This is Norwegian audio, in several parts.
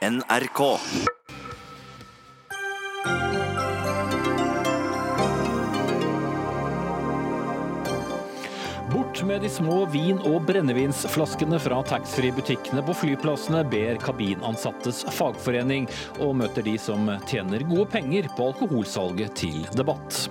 NRK. Med de små vin- og brennevinsflaskene fra taxfree-butikkene på flyplassene, ber kabinansattes fagforening, og møter de som tjener gode penger på alkoholsalget til debatt.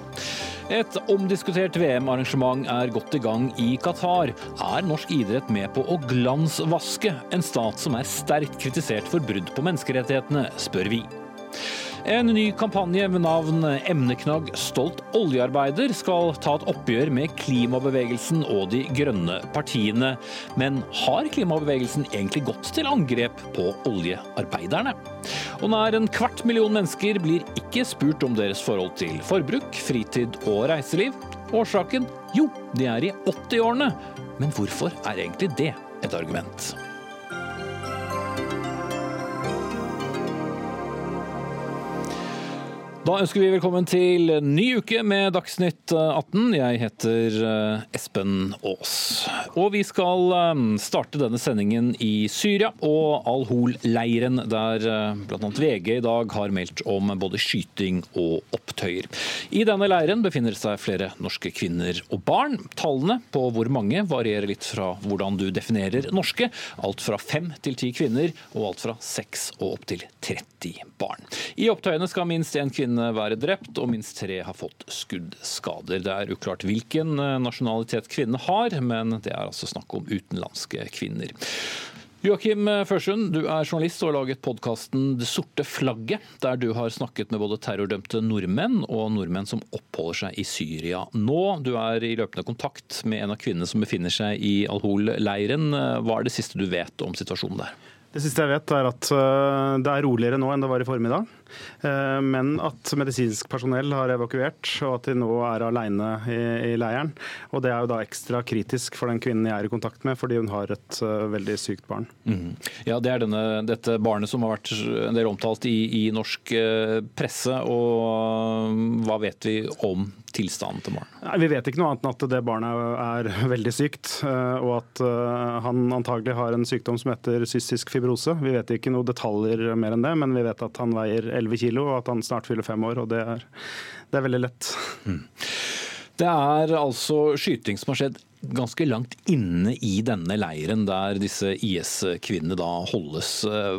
Et omdiskutert VM-arrangement er godt i gang i Qatar. Er norsk idrett med på å glansvaske en stat som er sterkt kritisert for brudd på menneskerettighetene, spør vi. En ny kampanje med navn Emneknagg stolt oljearbeider skal ta et oppgjør med klimabevegelsen og de grønne partiene. Men har klimabevegelsen egentlig gått til angrep på oljearbeiderne? Og nær en kvart million mennesker blir ikke spurt om deres forhold til forbruk, fritid og reiseliv. Årsaken? Jo, de er i 80-årene. Men hvorfor er egentlig det et argument? Da ønsker vi velkommen til ny uke med Dagsnytt 18. Jeg heter eh, Espen Aas. Og vi skal eh, starte denne sendingen i Syria og Al-Hol-leiren, der eh, bl.a. VG i dag har meldt om både skyting og opptøyer. I denne leiren befinner det seg flere norske kvinner og barn. Tallene på hvor mange varierer litt fra hvordan du definerer norske. Alt fra fem til ti kvinner, og alt fra seks og opp til 30 barn. I opptøyene skal minst én kvinne være drept, og minst tre har fått skuddskader. Det er uklart hvilken eh, nasjonalitet kvinnene har, men det er altså snakk om utenlandske kvinner. Joakim Førsund, du er journalist og har laget podkasten Det sorte flagget, der du har snakket med både terrordømte nordmenn og nordmenn som oppholder seg i Syria nå. Du er i løpende kontakt med en av kvinnene som befinner seg i Al-Hol-leiren. Hva er det siste du vet om situasjonen der? Det siste jeg vet er at eh, det er roligere nå enn det var i formiddag. Eh, men at medisinsk personell har evakuert, og at de nå er alene i, i leiren. Og det er jo da ekstra kritisk for den kvinnen jeg er i kontakt med, fordi hun har et uh, veldig sykt barn. Mm. Ja, Det er denne, dette barnet som har vært en del omtalt i, i norsk presse. og Hva vet vi om tilstanden til barnet? Vi vet ikke noe annet enn at det barnet er veldig sykt, og at han antagelig har en sykdom som heter cystisk fibrose. Vi vet ikke noe detaljer mer enn det, men vi vet at han veier 11 kilo, og at han snart fyller fem år. og Det er, det er veldig lett. Mm. Det er altså skyting som har skjedd ganske langt inne i denne leiren der disse IS-kvinnene da holdes.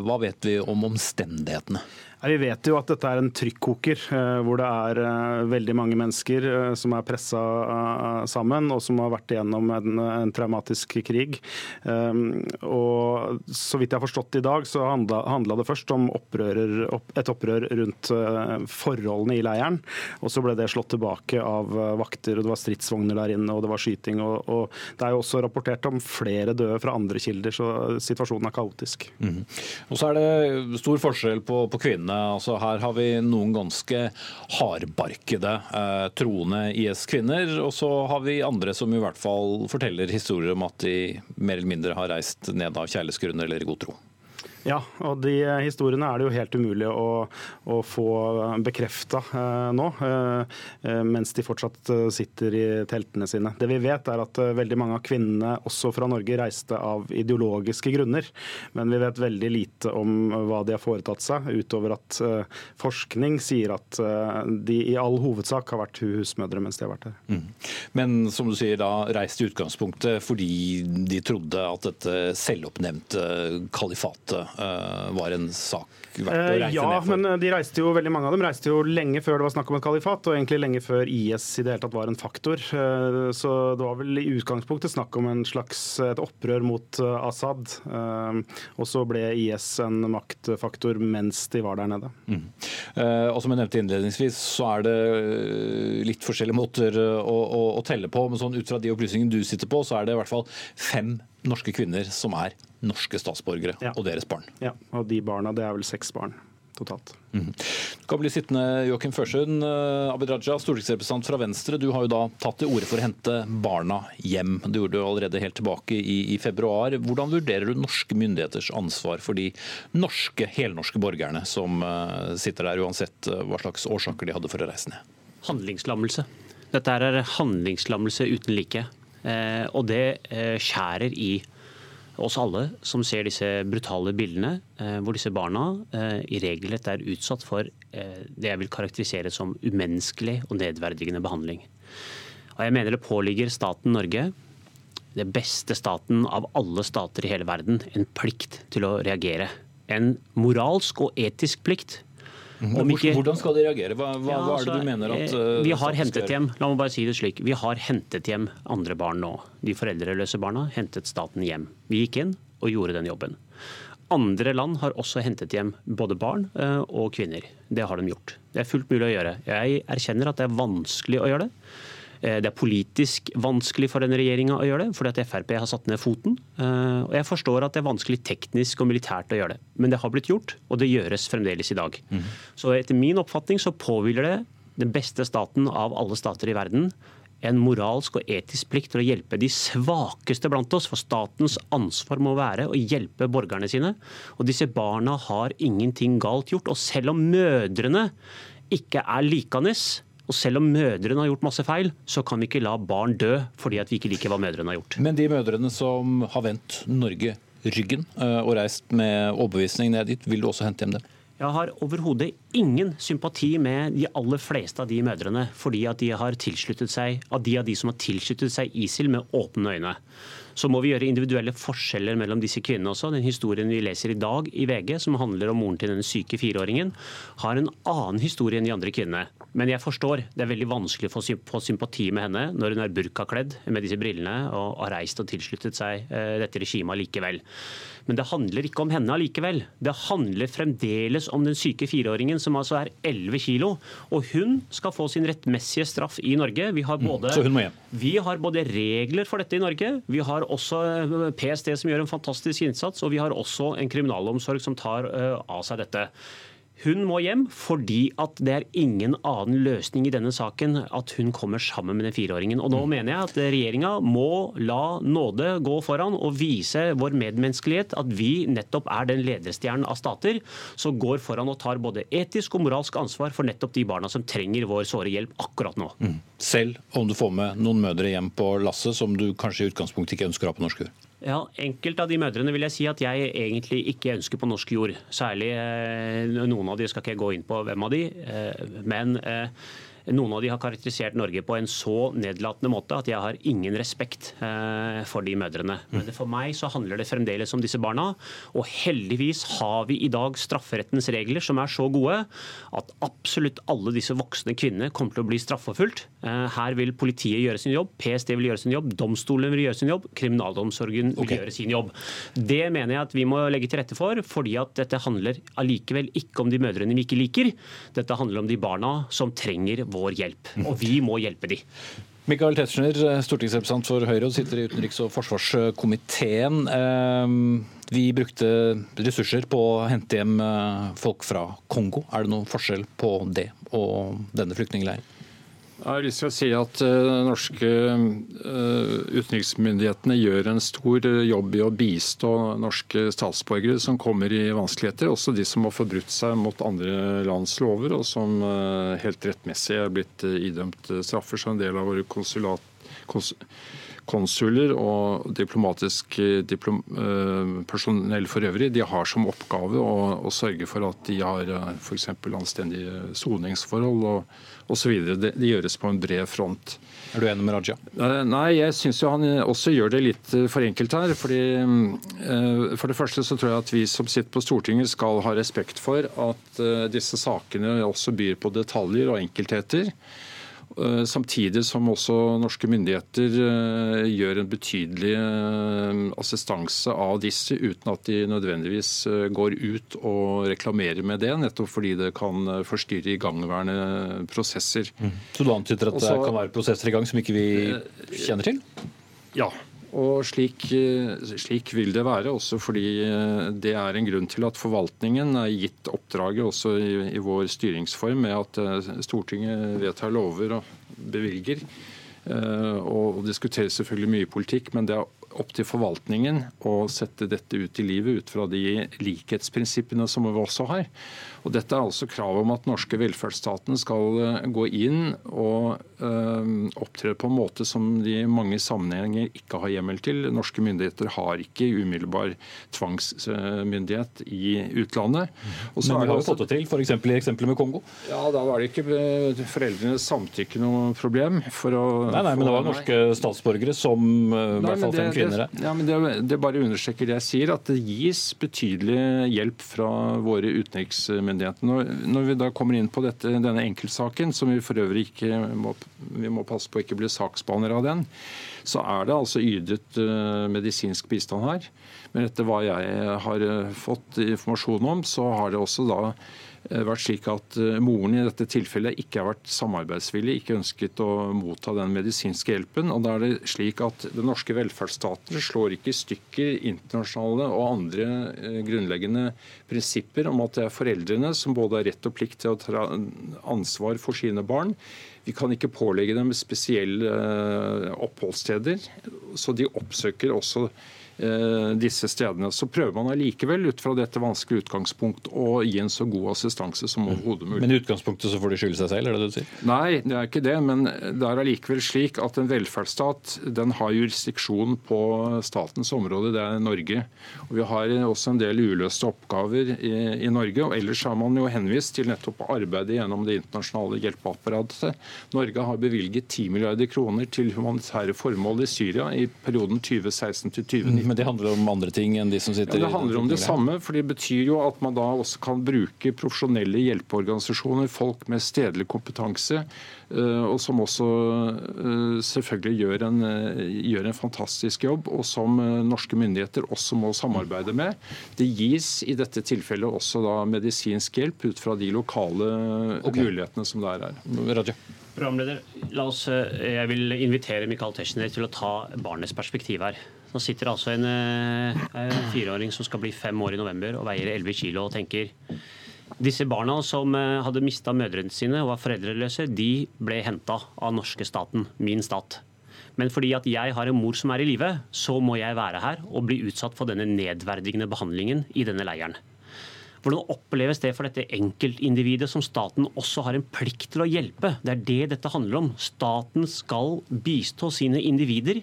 Hva vet vi om omstendighetene? Vi vet jo at dette er en trykkoker, eh, hvor det er eh, veldig mange mennesker eh, som er pressa sammen, og som har vært igjennom en, en traumatisk krig. Og Så vidt jeg har forstått i dag, så handla det først om opprører, et opprør rundt forholdene i leiren. Og så ble det slått tilbake av vakter, og det var stridsvogner der inne, og det var skyting. Og, og det er jo også rapportert om flere døde fra andre kilder, så situasjonen er kaotisk. Mm. Og så er det stor forskjell på, på kvinnene kvinnene. Altså, her har vi noen ganske hardbarkede eh, troende IS-kvinner. Og så har vi andre som i hvert fall forteller historier om at de mer eller mindre har reist ned av kjærlighetsgrunner eller god tro. Ja, og de historiene er det jo helt umulig å, å få bekrefta eh, nå, eh, eh, mens de fortsatt eh, sitter i teltene sine. Det vi vet er at eh, veldig mange av kvinnene, også fra Norge, reiste av ideologiske grunner. Men vi vet veldig lite om hva de har foretatt seg, utover at eh, forskning sier at de i all hovedsak har vært husmødre mens de har vært her. Mm. Men som du sier, da reiste i utgangspunktet fordi de trodde at dette selvoppnevnte kalifatet Eh, var en sak verdt å reise ja, ned for? men eh, de reiste jo, veldig mange av dem reiste jo lenge før det var snakk om et kalifat, og egentlig lenge før IS i det hele tatt var en faktor. Eh, så det var vel i utgangspunktet snakk om en slags et opprør mot Assad. Og så ble IS en maktfaktor mens de var der nede. Mm. Og som jeg nevnte innledningsvis, så er det litt forskjellige måter å, å, å telle på. Men sånn ut fra de opplysningene du sitter på, så er det i hvert fall fem norske kvinner som er norske statsborgere ja. og deres barn. Ja, og de barna, det er vel seks barn totalt. Mm. Du kan bli sittende, Joakim Førsund. Eh, Abid Raja, stortingsrepresentant fra Venstre. Du har jo da tatt til orde for å hente barna hjem. Det gjorde du allerede helt tilbake i, i, februar. Hvordan vurderer du norske myndigheters ansvar for de norske, helnorske borgerne som uh, sitter der, uansett uh, hva slags årsaker de hadde for å reise ned? Handlingslammelse. Dette er handlingslammelse uten like. Eh, og det eh, skjærer i oss alle som ser disse brutale bildene, eh, hvor disse barna i regelrett er utsatt for det jeg vil karakterisere som umenneskelig og nedverdigende behandling. Og jeg mener det påligger staten Norge, det beste staten av alle stater i hele verden, en plikt til å reagere. En moralsk og etisk plikt. Om ikke, Hvordan skal de reagere? Hva, hva, ja, hva er det altså, du mener at uh, Vi har hentet hjem la meg bare si det slik, vi har hentet hjem andre barn nå. De foreldreløse barna hentet staten hjem. Vi gikk inn og gjorde den jobben. Andre land har også hentet hjem både barn uh, og kvinner. Det har de gjort. Det er fullt mulig å gjøre. Jeg erkjenner at det er vanskelig å gjøre det. Eh, det er politisk vanskelig for denne regjeringa å gjøre det, fordi at Frp har satt ned foten. Eh, og jeg forstår at det er vanskelig teknisk og militært å gjøre det. Men det har blitt gjort, og det gjøres fremdeles i dag. Mm. Så etter min oppfatning så påhviler det den beste staten av alle stater i verden en moralsk og etisk plikt til å hjelpe de svakeste blant oss. For statens ansvar må være å hjelpe borgerne sine. Og disse barna har ingenting galt gjort. Og selv om mødrene ikke er likandes, og selv om mødrene har gjort masse feil, så kan vi ikke la barn dø fordi at vi ikke liker hva mødrene har gjort. Men de mødrene som har vendt Norge ryggen eh, og reist med overbevisning ned dit, vil du også hente hjem dem? Jeg har overhodet ingen sympati med de aller fleste av de mødrene, fordi at de har tilsluttet seg, av de av de som har tilsluttet seg ISIL med åpne øyne. Så må vi gjøre individuelle forskjeller mellom disse kvinnene også. Den historien vi leser i dag i VG, som handler om moren til den syke fireåringen, har en annen historie enn de andre kvinnene. Men jeg forstår, det er veldig vanskelig å få sympati med henne når hun er burkakledd med disse brillene og har reist og tilsluttet seg eh, dette regimet likevel. Men det handler ikke om henne allikevel. Det handler fremdeles om den syke fireåringen som altså er 11 kilo. Og hun skal få sin rettmessige straff i Norge. Vi har mm, både, Så hun må hjem. Vi har både regler for dette i Norge. Vi har også eh, PST som gjør en fantastisk innsats, og vi har også en kriminalomsorg som tar uh, av seg dette. Hun må hjem fordi at det er ingen annen løsning i denne saken at hun kommer sammen med den fireåringen. Og nå mm. mener jeg at regjeringa må la nåde gå foran og vise vår medmenneskelighet. At vi nettopp er den lederstjernen av stater som går foran og tar både etisk og moralsk ansvar for nettopp de barna som trenger vår såre hjelp akkurat nå. Mm. Selv om du får med noen mødre hjem på lasset som du kanskje i utgangspunktet ikke ønsker å ha på norsk jord? Ja, Enkelte av de mødrene vil jeg si at jeg egentlig ikke ønsker på norsk jord. Særlig eh, noen av de skal ikke gå inn på hvem av de, eh, men eh, noen av de har karakterisert Norge på en så nedlatende måte at jeg har ingen respekt eh, for de mødrene. Men for meg så handler det fremdeles om disse barna. Og heldigvis har vi i dag strafferettens regler som er så gode at absolutt alle disse voksne kvinnene kommer til å bli straffeforfulgt. Eh, her vil politiet gjøre sin jobb, PST vil gjøre sin jobb, domstolene vil gjøre sin jobb, kriminalomsorgen vil okay. gjøre sin jobb. Det mener jeg at vi må legge til rette for, fordi at dette handler allikevel ikke om de mødrene vi ikke liker. Dette handler om de barna som trenger vår hjelp. Og vi må hjelpe de. Michael Tetzschner, stortingsrepresentant for Høyre og sitter i utenriks- og forsvarskomiteen. Ehm, vi brukte ressurser på å hente hjem eh, folk fra Kongo. Er det noen forskjell på det og denne flyktningleiren? Jeg har lyst til å si at de norske uh, utenriksmyndighetene gjør en stor uh, jobb i å bistå norske statsborgere som kommer i vanskeligheter, også de som har forbrutt seg mot andre lands lover, og som helt rettmessig er blitt idømt straffer som en del av våre konsulat, kons konsuler og diplomatisk diplom, personell for øvrig, de har som oppgave å, å sørge for at de har f.eks. anstendige soningsforhold. og osv. Det, det gjøres på en bred front. Er du enig med Raja? Nei, jeg syns han også gjør det litt eh, for enkelt her. fordi eh, For det første så tror jeg at vi som sitter på Stortinget skal ha respekt for at eh, disse sakene også byr på detaljer og enkeltheter. Eh, samtidig som også norske myndigheter eh, gjør en betydelig eh, assistanse av disse, uten at de nødvendigvis går ut og reklamerer med det, nettopp fordi det kan forstyrre igangværende prosesser. Mm. Så du antyder at Også, det kan være prosesser i gang som ikke vi kjenner til? Ja, og slik, slik, vil det være, også fordi det er en grunn til at forvaltningen er gitt oppdraget også i, i vår styringsform med at eh, Stortinget vedtar lover og bevilger. Eh, og diskuterer selvfølgelig mye politikk, men det er opp til forvaltningen å sette dette ut i livet ut fra de likhetsprinsippene som vi også har. Og Dette er altså krav om at norske velferdsstaten skal eh, gå inn og øh, opptre på en måte som de i mange sammenhenger ikke har hjemmel til. Norske myndigheter har ikke umiddelbar tvangsmyndighet i utlandet. Men vi har jo fått det til, f.eks. i eksempelet med Kongo. Ja, Da var det ikke eh, foreldrenes samtykke noe problem. for å... Nei, nei, men det var norske statsborgere som i hvert fall fem kvinner. Ja, men det, det bare understreker det jeg sier, at det gis betydelig hjelp fra våre utenriksmyndigheter påtalemyndigheten. Når, når, vi da kommer inn på dette, denne enkeltsaken, som vi for øvrig ikke må, vi må passe på ikke bli saksbehandler av den, så er det altså ydet uh, medisinsk bistand her. Men etter hva jeg har uh, fått informasjon om, så har det også da Eh, vært slik at eh, moren i dette tilfellet ikke har vært samarbeidsvillig, ikke ønsket å motta den medisinske hjelpen. og da er det slik at Den norske velferdsstaten slår ikke i stykker internasjonale og andre eh, grunnleggende prinsipper om at det er foreldrene som både har rett og plikt til å ta ansvar for sine barn. Vi kan ikke pålegge dem spesielle oppholdssteder, så de oppsøker også Eh, disse stedene. Så prøver man allikevel ut fra dette vanskelige utgangspunkt å gi en så god assistanse som overhodet mulig. Men i utgangspunktet så får de skylde seg selv, er det det du sier? Nei, det er ikke det. Men det er allikevel slik at en velferdsstat den har jurisdiksjon på statens område, det er Norge. Og Vi har også en del uløste oppgaver i, i Norge. og Ellers har man jo henvist til nettopp arbeidet gjennom det internasjonale hjelpeapparatet. Norge har bevilget 10 milliarder kroner til humanitære formål i Syria i perioden 2016 til 2019. Men det handler om andre ting enn de som sitter ja, Det handler om det samme, for det betyr jo at man da også kan bruke profesjonelle hjelpeorganisasjoner, folk med stedlig kompetanse, eh, og som også eh, selvfølgelig gjør en, eh, gjør en fantastisk jobb, og som norske myndigheter også må samarbeide med. Det gis i dette tilfellet også da medisinsk hjelp ut fra de lokale okay. mulighetene som det er her. Raja. Programleder, la oss, jeg vil invitere Michael Tetzschner til å ta barnets perspektiv her. Nå sitter altså en, eh, en fireåring som skal bli fem år i november og veier 11 kilo og tenker disse barna som eh, hadde mista mødrene sine og var foreldreløse, de ble henta av norske staten, min stat. Men fordi at jeg har en mor som er i live, så må jeg være her og bli utsatt for denne nedverdigende behandlingen i denne leiren. Hvordan oppleves det for dette enkeltindividet som staten også har en plikt til å hjelpe? Det er det dette handler om. Staten skal bistå sine individer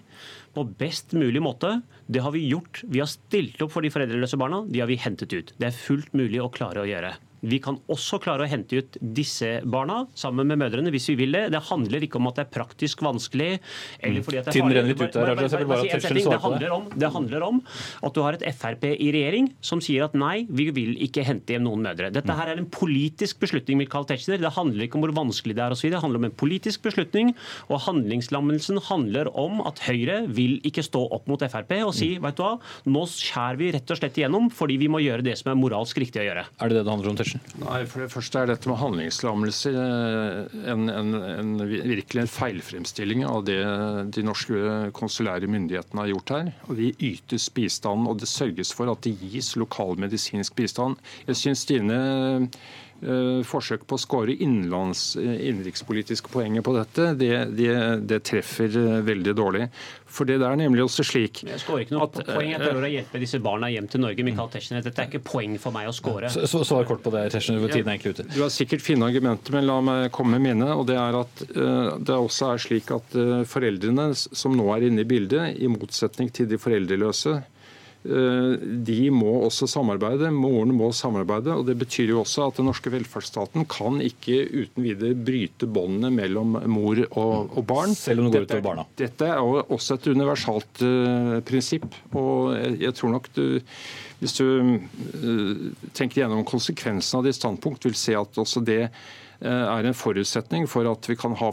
på best mulig måte. Det har vi gjort. Vi har stilt opp for de foreldreløse barna. De har vi hentet ut. Det er fullt mulig å klare å gjøre. Vi kan også klare å hente ut disse barna sammen med mødrene hvis vi vil det. Det handler ikke om at det er praktisk vanskelig. eller fordi at det er farlig. renner litt ut der. Det handler, om, det handler om at du har et Frp i regjering som sier at nei, vi vil ikke hente hjem noen mødre. Dette her er en politisk beslutning. Michael Tetzschner. Det handler ikke om hvor vanskelig det er osv. Det handler om en politisk beslutning. Og handlingslammelsen handler om at Høyre vil ikke stå opp mot Frp og si vet du hva, nå skjærer vi rett og slett igjennom fordi vi må gjøre det som er moralsk riktig å gjøre. Er det det det handler om, Tetzschner? Nei, for det første er dette med handlingslammelse eh, en, en, en, virkelig en feilfremstilling av det de norske konsulære myndighetene har gjort her. Og De ytes bistand, og det sørges for at det gis lokal medisinsk bistand. Jeg synes dine forsøk på å skåre eh, innenrikspolitiske poenger på dette, det, det, det, treffer eh, veldig dårlig. For det er nemlig også slik Jeg skårer ikke noe at, poeng. Jeg prøver å hjelpe disse barna hjem til Norge. Michael Tetzschner. Dette er ikke poeng for meg å skåre. Svar kort på det, Tetzschner. Tiden er egentlig ute. Du har sikkert fine argumenter, men la meg komme med mine. og Det er at det også er slik at foreldrene som nå er inne i bildet, i motsetning til de foreldreløse, Eh, de må også samarbeide. Moren må samarbeide. og Det betyr jo også at den norske velferdsstaten kan ikke uten videre bryte båndene mellom mor og, og, barn. Selv om det går utover barna. Dette er også et universalt uh, prinsipp. og jeg, jeg tror nok du hvis du uh, tenker gjennom konsekvensen av ditt standpunkt, vil se at også det er en forutsetning for at vi kan ha,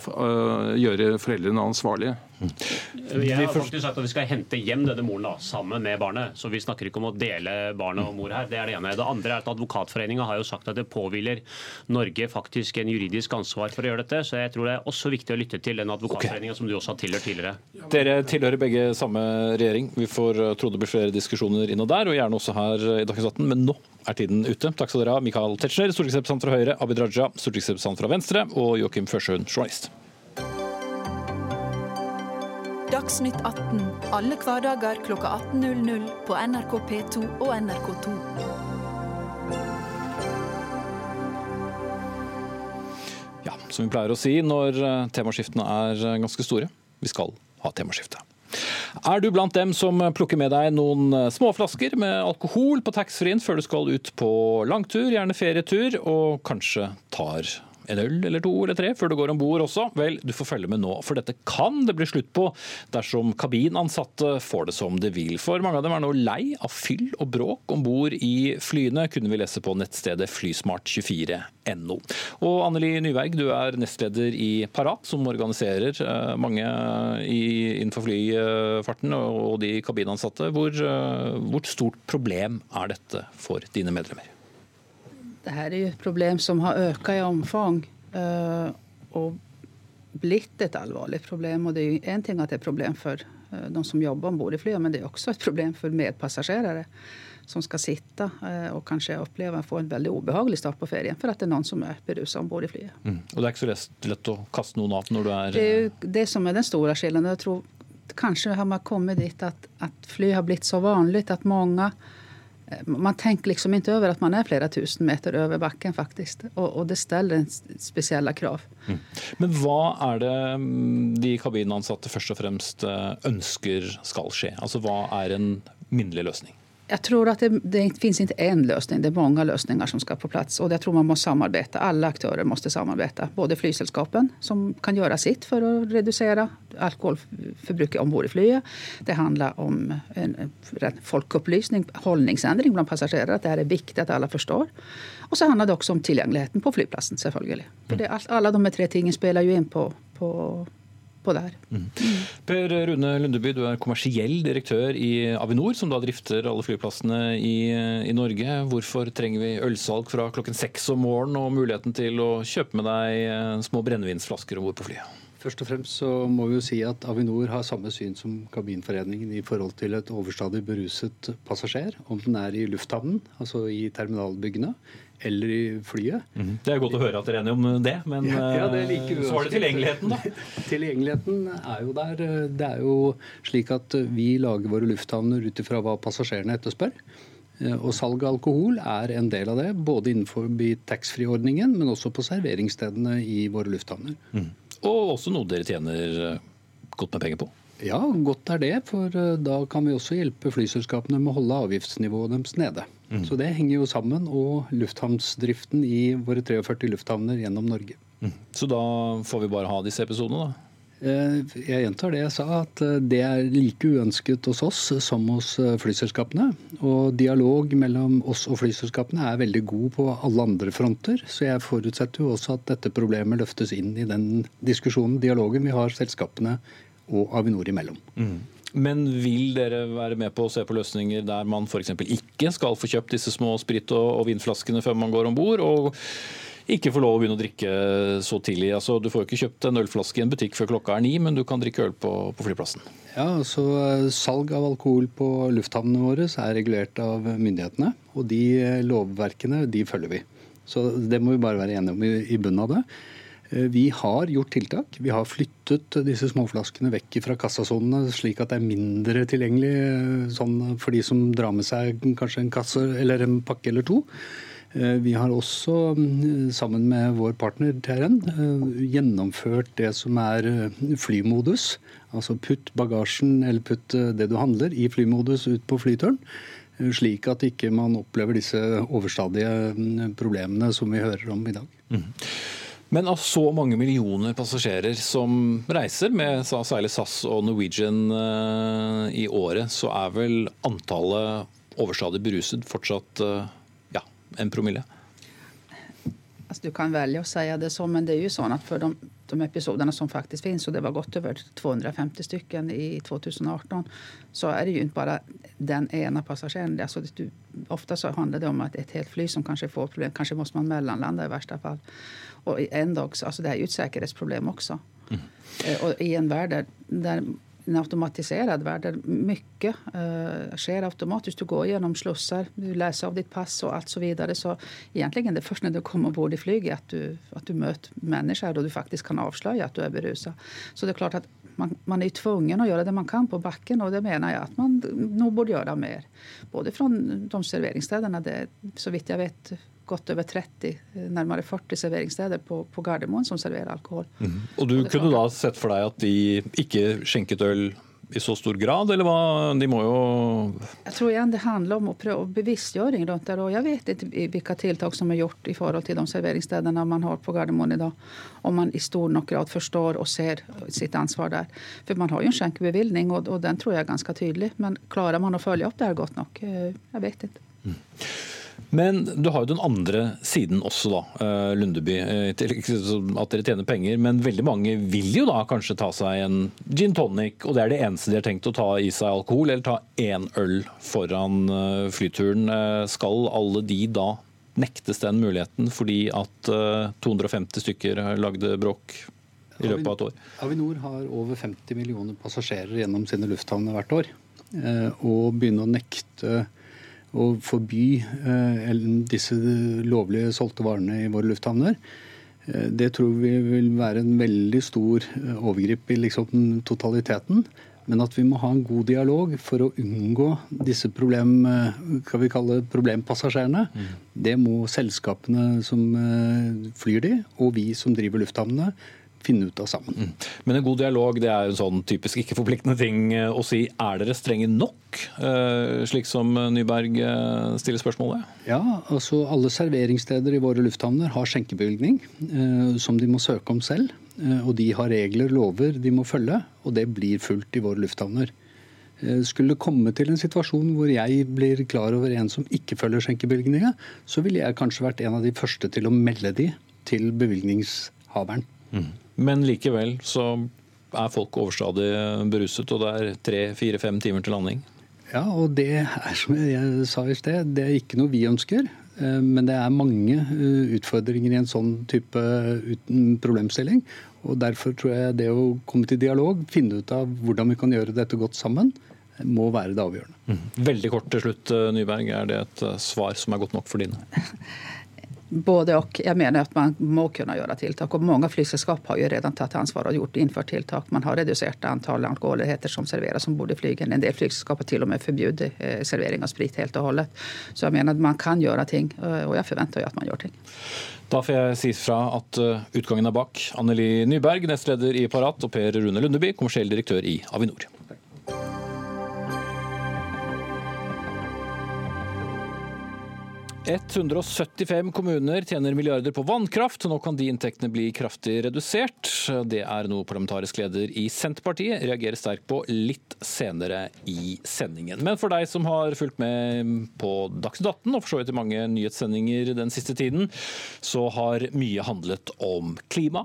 gjøre foreldrene ansvarlige. Jeg har faktisk sagt at vi skal hente hjem denne moren da, sammen med barnet. Så vi snakker ikke om å dele barnet og mor her. Det er det ene. Det andre er at Advokatforeninga har jo sagt at det påhviler Norge faktisk en juridisk ansvar for å gjøre dette. Så jeg tror det er også viktig å lytte til den advokatforeninga okay. som du også har tilhørt tidligere. Dere tilhører begge samme regjering. Vi får eh, tro det blir flere diskusjoner inn og der, og gjerne også her i Dagsnytt 18. Men nå er tiden ute. Takk skal dere ha, Michael Tetzschner, stortingsrepresentant fra Høyre, Abid Raja, stortingsrepresentant fra Venstre, og Joakim Førsjøen, journalist. Dagsnytt 18 alle hverdager kl 18.00 på NRK P2 og NRK2. Ja, som vi pleier å si når eh, temaskiftene er eh, ganske store. Vi skal ha temaskifte. Er du blant dem som plukker med deg noen eh, småflasker med alkohol på taxfree-en før du skal ut på langtur, gjerne ferietur, og kanskje tar en øl eller to eller tre før du går om bord også, vel, du får følge med nå. For dette kan det bli slutt på dersom kabinansatte får det som de vil. For mange av dem er nå lei av fyll og bråk om bord i flyene, kunne vi lese på nettstedet flysmart24.no. Og Anneli Nyberg, du er nestleder i Parat, som organiserer eh, mange innenfor flyfarten og de kabinansatte. Hvor, eh, hvor stort problem er dette for dine medlemmer? Det her er jo et problem som har økt i omfang eh, og blitt et alvorlig problem. Og det er jo en ting at det er et problem for eh, de som jobber om bord i flyet, men det er også et problem for medpassasjerer som skal sitte eh, og kanskje oppleve å få en veldig ubehagelig start på ferien for at det er noen som er beruset om bord i flyet. Mm. Og det er ikke så lett, å kaste noen av når du er Det er jo det som er den store skillen. Jeg tror kanskje har man kommet dit at, at fly har blitt så vanlig at mange man tenker liksom ikke over at man er flere tusen meter over bakken, faktisk. Og, og det stiller spesielle krav. Mm. Men hva er det mm, de kabinansatte først og fremst eh, ønsker skal skje? Altså Hva er en minnelig løsning? Jeg tror at det, det finns ikke én løsning, det er mange løsninger som skal på plass. Og jeg tror man må samarbeide. Alle aktører må samarbeide. Både flyselskapen, som kan gjøre sitt for å redusere alkoholforbruket om bord i flyet. Det handler om en folkeopplysning, holdningsendring blant passasjerer. At det er viktig at alle forstår. Og så handler det også om tilgjengeligheten på flyplassen, selvfølgelig. For det, alle de tre tingene spiller jo inn på, på på det her. Mm. Per Rune Lundeby, du er kommersiell direktør i Avinor, som da drifter alle flyplassene i, i Norge. Hvorfor trenger vi ølsalg fra klokken seks om morgenen og muligheten til å kjøpe med deg eh, små brennevinsflasker om bord på flyet? Først og fremst så må vi jo si at Avinor har samme syn som Kabinforeningen i forhold til et overstadig beruset passasjer, om den er i lufthavnen, altså i terminalbyggene, eller i flyet. Mm. Det er godt å høre at dere er enige om det, men ja, ja, det like så var det tilgjengeligheten, da? tilgjengeligheten er jo der. Det er jo slik at vi lager våre lufthavner ut ifra hva passasjerene etterspør. Og salg av alkohol er en del av det, både innenfor taxfree-ordningen, men også på serveringsstedene i våre lufthavner. Mm. Og også noe dere tjener godt med penger på? Ja, godt er det. For da kan vi også hjelpe flyselskapene med å holde avgiftsnivået deres nede. Mm. Så det henger jo sammen, og lufthavnsdriften i våre 43 lufthavner gjennom Norge. Mm. Så da får vi bare ha disse episodene, da? Eh, jeg gjentar det jeg sa, at eh, det er like uønsket hos oss som hos eh, flyselskapene. Og dialog mellom oss og flyselskapene er veldig god på alle andre fronter. Så jeg forutsetter jo også at dette problemet løftes inn i den diskusjonen, dialogen vi har selskapene og Avinor imellom. Mm. Men vil dere være med på å se på løsninger der man f.eks. ikke skal få kjøpt disse små sprit- og vinflaskene før man går om bord? Og ikke få lov å begynne å drikke så tidlig. Altså, du får jo ikke kjøpt en ølflaske i en butikk før klokka er ni, men du kan drikke øl på, på flyplassen. Ja, så eh, Salg av alkohol på lufthavnene våre er regulert av myndighetene. Og de lovverkene de følger vi. Så det må vi bare være enige om i, i bunnen av det. Eh, vi har gjort tiltak. Vi har flyttet disse småflaskene vekk fra kassasonene, slik at det er mindre tilgjengelig eh, sånn for de som drar med seg kanskje en kasse eller en pakke eller to. Eh, vi har også, mm, sammen med vår partner TRN, gjennomført det som er flymodus. Altså putt bagasjen eller putt det du handler i flymodus ut på flyturen. Slik at ikke man opplever disse overstadige mm, problemene som vi hører om i dag. Mm. Men av så mange millioner passasjerer som reiser med særlig SAS og Norwegian eh, i året, så er vel antallet overstadig beruset fortsatt eh, ja, en promille? Altså, du kan velge å si det sånn, men det er jo sånn at for de, de episodene som faktisk finnes, og det var godt over 250 stykker i 2018, så er det jo ikke bare den ene passasjeren. Altså, ofte så handler det om et helt fly som kanskje får problem, kanskje må man mellomlande i verste fall. Og en dag, altså Det er jo et sikkerhetsproblem også. Mm. Og i en verden der en automatiserad värld mycket uh, sker automatisk. Du går gjennom slusser, du leser av ditt pass og alt så videre. Så egentlig det er først når du kommer ombord i flyget at du, at du møter mennesker og du faktisk kan avsløre at du er beruset. Så det er klart at man, man är tvungen å gjøre det man kan på bakken og det mener jeg at man nå borde gjøre mer. Både fra de serveringsstedene, det så vidt jeg vet godt over 30, nærmere 40 serveringssteder på, på Gardermoen som serverer alkohol. Mm. Og du kunne da sett for deg at de ikke skjenket øl i så stor grad, eller hva? De må jo Jeg tror igjen det handler om bevisstgjøring rundt det. og Jeg vet ikke hvilke tiltak som er gjort i forhold til de serveringsstedene man har på Gardermoen i dag. Om man i stor nok grad forstår og ser sitt ansvar der. For man har jo en skjenkebevilgning, og, og den tror jeg er ganske tydelig. Men klarer man å følge opp det her godt nok? Eh, jeg vet ikke. Mm. Men du har jo den andre siden også, da, eh, Lundeby. Eh, at dere tjener penger. Men veldig mange vil jo da kanskje ta seg en gin tonic, og det er det eneste de har tenkt å ta i seg alkohol, eller ta én øl foran eh, flyturen. Skal alle de da nektes den muligheten fordi at 250 stykker lagde bråk i løpet av et år? Avinor har over 50 millioner passasjerer gjennom sine lufthavner hvert år. Og begynne å nekte å forby eh, disse lovlige solgte varene i våre lufthavner. Eh, det tror vi vil være en veldig stor eh, overgrip i liksom totaliteten. Men at vi må ha en god dialog for å unngå disse problem, hva vi kalle problempassasjerene. Mm. Det må selskapene som flyr de, og vi som driver lufthavnene, finne ut av sammen. Mm. Men en god dialog det er en sånn typisk ikke-forpliktende ting eh, å si. Er dere strenge nok, eh, slik som Nyberg eh, stiller spørsmålet? Ja, altså alle serveringssteder i våre lufthavner har skjenkebevilgning som de må søke om selv. Og de har regler, lover de må følge, og det blir fulgt i våre lufthavner. Skulle det komme til en situasjon hvor jeg blir klar over en som ikke følger skjenkebevilgninga, så ville jeg kanskje vært en av de første til å melde de til bevilgningshaveren. Mm. Men likevel så er folk overstadig beruset, og det er tre, fire, fem timer til landing. Ja, og det er som jeg sa i sted, det er ikke noe vi ønsker. Eh, men det er mange eh, utfordringer i en sånn type problemstilling. Og Derfor tror jeg det å komme til dialog, finne ut av hvordan vi kan gjøre dette godt sammen, må være det avgjørende. Mm. Veldig kort til slutt, Nyberg. Er det et svar som er godt nok for dine? Både og. Jeg mener at man må kunne gjøre tiltak. og Mange flyselskap har jo redan tatt ansvar og gjort innført tiltak. Man har redusert antall alkoholigheter som serveres om bord i flyene. En del flyselskap har til og med forbudt eh, servering av sprit helt og holdet. Så jeg mener at man kan gjøre ting, eh, og jeg forventer jo at man gjør ting. Da får jeg si fra at eh, utgangen er bak. Anneli Nyberg, nestleder i Parat, og Per Rune Lundeby, kommersiell direktør i Avinor. 175 kommuner tjener milliarder på vannkraft. Nå kan de inntektene bli kraftig redusert. Det er noe parlamentarisk leder i Senterpartiet reagerer sterkt på litt senere i sendingen. Men for deg som har fulgt med på Dagsnytt 18 og for så vidt i mange nyhetssendinger den siste tiden, så har mye handlet om klima,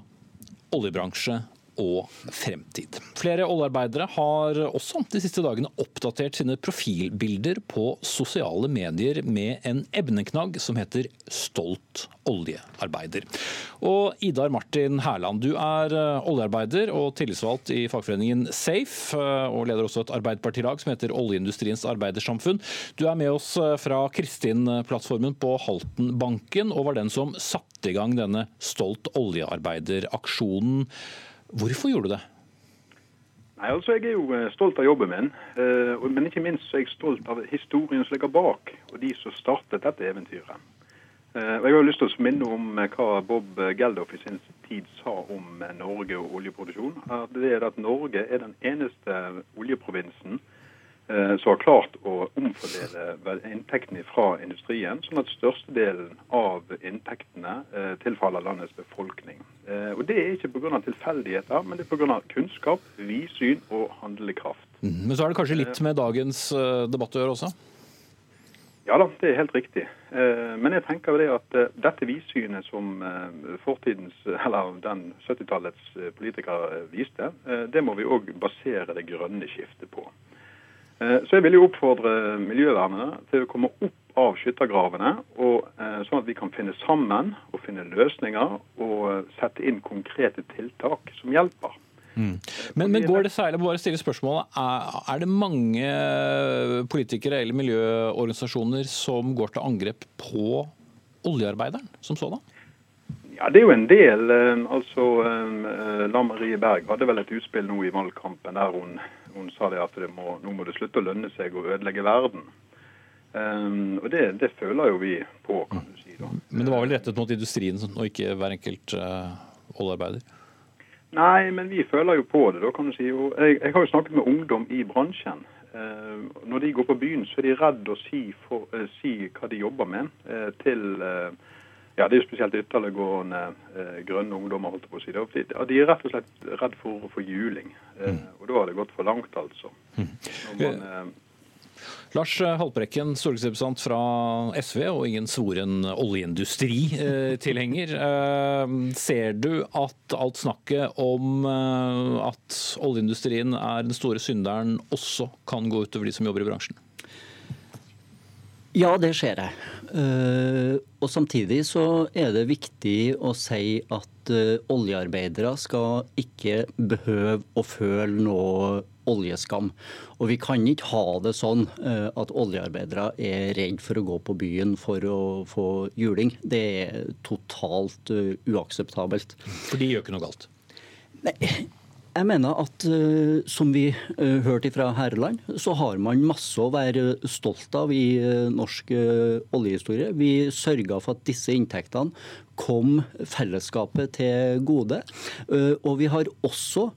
oljebransje og fremtid. Flere oljearbeidere har også de siste dagene oppdatert sine profilbilder på sosiale medier med en emneknagg som heter 'stolt oljearbeider'. Og Idar Martin Herland, du er eh, oljearbeider og tillitsvalgt i fagforeningen Safe, eh, og leder også et arbeiderpartilag som heter Oljeindustriens arbeidersamfunn. Du er med oss eh, fra Kristin-plattformen på Haltenbanken, og var den som satte i gang denne Stolt oljearbeider-aksjonen. Hvorfor gjorde du det? Nei, altså Jeg er jo eh, stolt av jobben min, eh, men ikke minst er jeg stolt av historien som ligger bak, og de som startet dette eventyret. Eh, og Jeg har lyst til å minne om hva Bob Geldof i sin tid sa om Norge og oljeproduksjon. Det er at Norge er den eneste oljeprovinsen som har klart å omfordele inntektene fra industrien, sånn at størstedelen av inntektene eh, tilfaller landets befolkning. Eh, og Det er ikke pga. tilfeldigheter, men det er pga. kunnskap, vidsyn og handlekraft. Mhm. Men så er det kanskje litt med dagens debatt å gjøre også? Ja da, det er helt riktig. Men jeg tenker det at dette vidsynet som fortidens, eller den 70-tallets politikere viste, det må vi òg basere det grønne skiftet på. Eh, så jeg vil jo oppfordre miljøvernerne til å komme opp av skyttergravene, og, eh, sånn at vi kan finne sammen og finne løsninger og eh, sette inn konkrete tiltak som hjelper. Mm. Men, men, går det særlig bare stille spørsmålet, er, er, det mange politikere eller miljøorganisasjoner som går til angrep på oljearbeideren som sådan? Ja, Det er jo en del. eh, altså eh, Lan Marie Berg hadde vel et utspill nå i valgkampen der hun, hun sa det at det må, nå må det slutte å lønne seg å ødelegge verden. Um, og det, det, føler jo vi på, kan du si. da. Men det var vel rettet mot industrien og ikke hver enkelt uh, oljearbeider? Nei, men vi føler jo på det, da, kan du si. Og jeg, jeg har jo snakket med ungdom i bransjen. Uh, når de går på byen, så er de redd å si, for, uh, si hva de jobber med, til ja, Det er jo spesielt ytterliggående grønne ungdommer. holdt jeg på å si. Det. Ja, De er rett og slett redd for, for juling. Mm. Og da har det gått for langt, altså. Mm. Man, eh... Lars Haltbrekken, stortingsrepresentant fra SV og ingen svoren oljeindustritilhenger. Eh, ser du at alt snakket om eh, at oljeindustrien er den store synderen, også kan gå utover de som jobber i bransjen? Ja, det ser jeg. Eh, og samtidig så er det viktig å si at oljearbeidere skal ikke behøve å føle noe oljeskam. Og vi kan ikke ha det sånn eh, at oljearbeidere er redd for å gå på byen for å få juling. Det er totalt eh, uakseptabelt. For de gjør ikke noe galt? Nei, jeg mener at uh, som vi uh, hørte fra Herreland, så har man masse å være stolt av i uh, norsk oljehistorie. Vi sørga for at disse inntektene kom fellesskapet til gode. og vi har også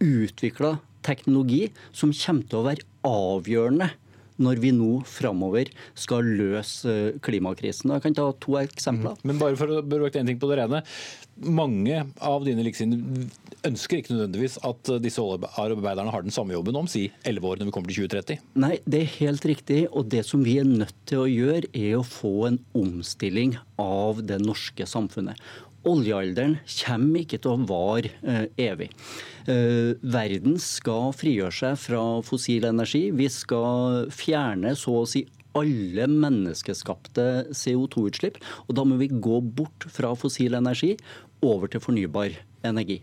utvikla teknologi som kommer til å være avgjørende når vi nå framover skal løse eh, klimakrisen. Jeg kan ta to eksempler. Mm. Men bare for å bruke en ting på det rene. Mange av dine likesinnede ønsker ikke nødvendigvis at disse oljearbeiderne har den samme jobben om si 11 år når vi kommer til 2030? Nei, det er helt riktig. Og det som vi er nødt til å gjøre, er å få en omstilling av det norske samfunnet oljealderen kommer ikke til å vare eh, evig. Eh, verden skal frigjøre seg fra fossil energi. Vi skal fjerne så å si alle menneskeskapte CO2-utslipp. Og da må vi gå bort fra fossil energi over til fornybar energi.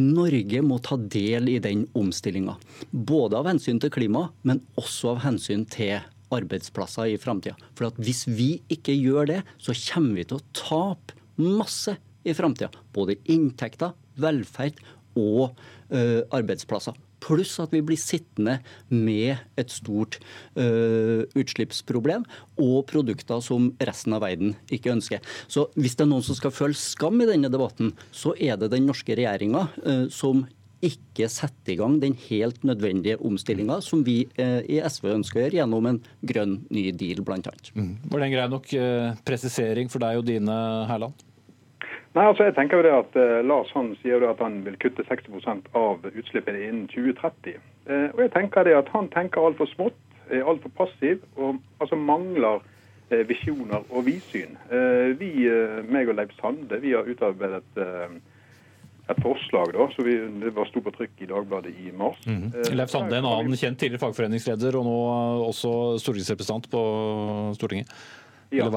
Norge må ta del i den omstillinga. Både av hensyn til klima, men også av hensyn til arbeidsplasser i framtida. For hvis vi ikke gjør det, så kommer vi til å tape masse i framtida. Både inntekter, velferd og ø, arbeidsplasser. Pluss at vi blir sittende med et stort ø, utslippsproblem og produkter som resten av verden ikke ønsker. Så hvis det er noen som skal føle skam i denne debatten, så er det den norske regjeringa uh, som ikke setter i gang den helt nødvendige omstillinga som vi i SV ønsker å gjøre gjennom en grønn ny deal, bl.a. Mm. Var det en grei nok presisering for deg og dine, Herland? Nei, altså jeg tenker jo det at eh, Lars han sier jo at han vil kutte 60% av utslippene innen 2030. Uh, eh, og jeg tenker det at Han tenker altfor smått, er altfor passiv og altså mangler eh, visjoner og vidsyn. vi, meg og Leif Sande, vi har utarbeidet et forslag da, så vi, det var sto på trykk i Dagbladet i mars. Mm -hmm. Leif Sande, en annen kjent tidligere fagforeningsleder og nå også stortingsrepresentant på Stortinget. Ja,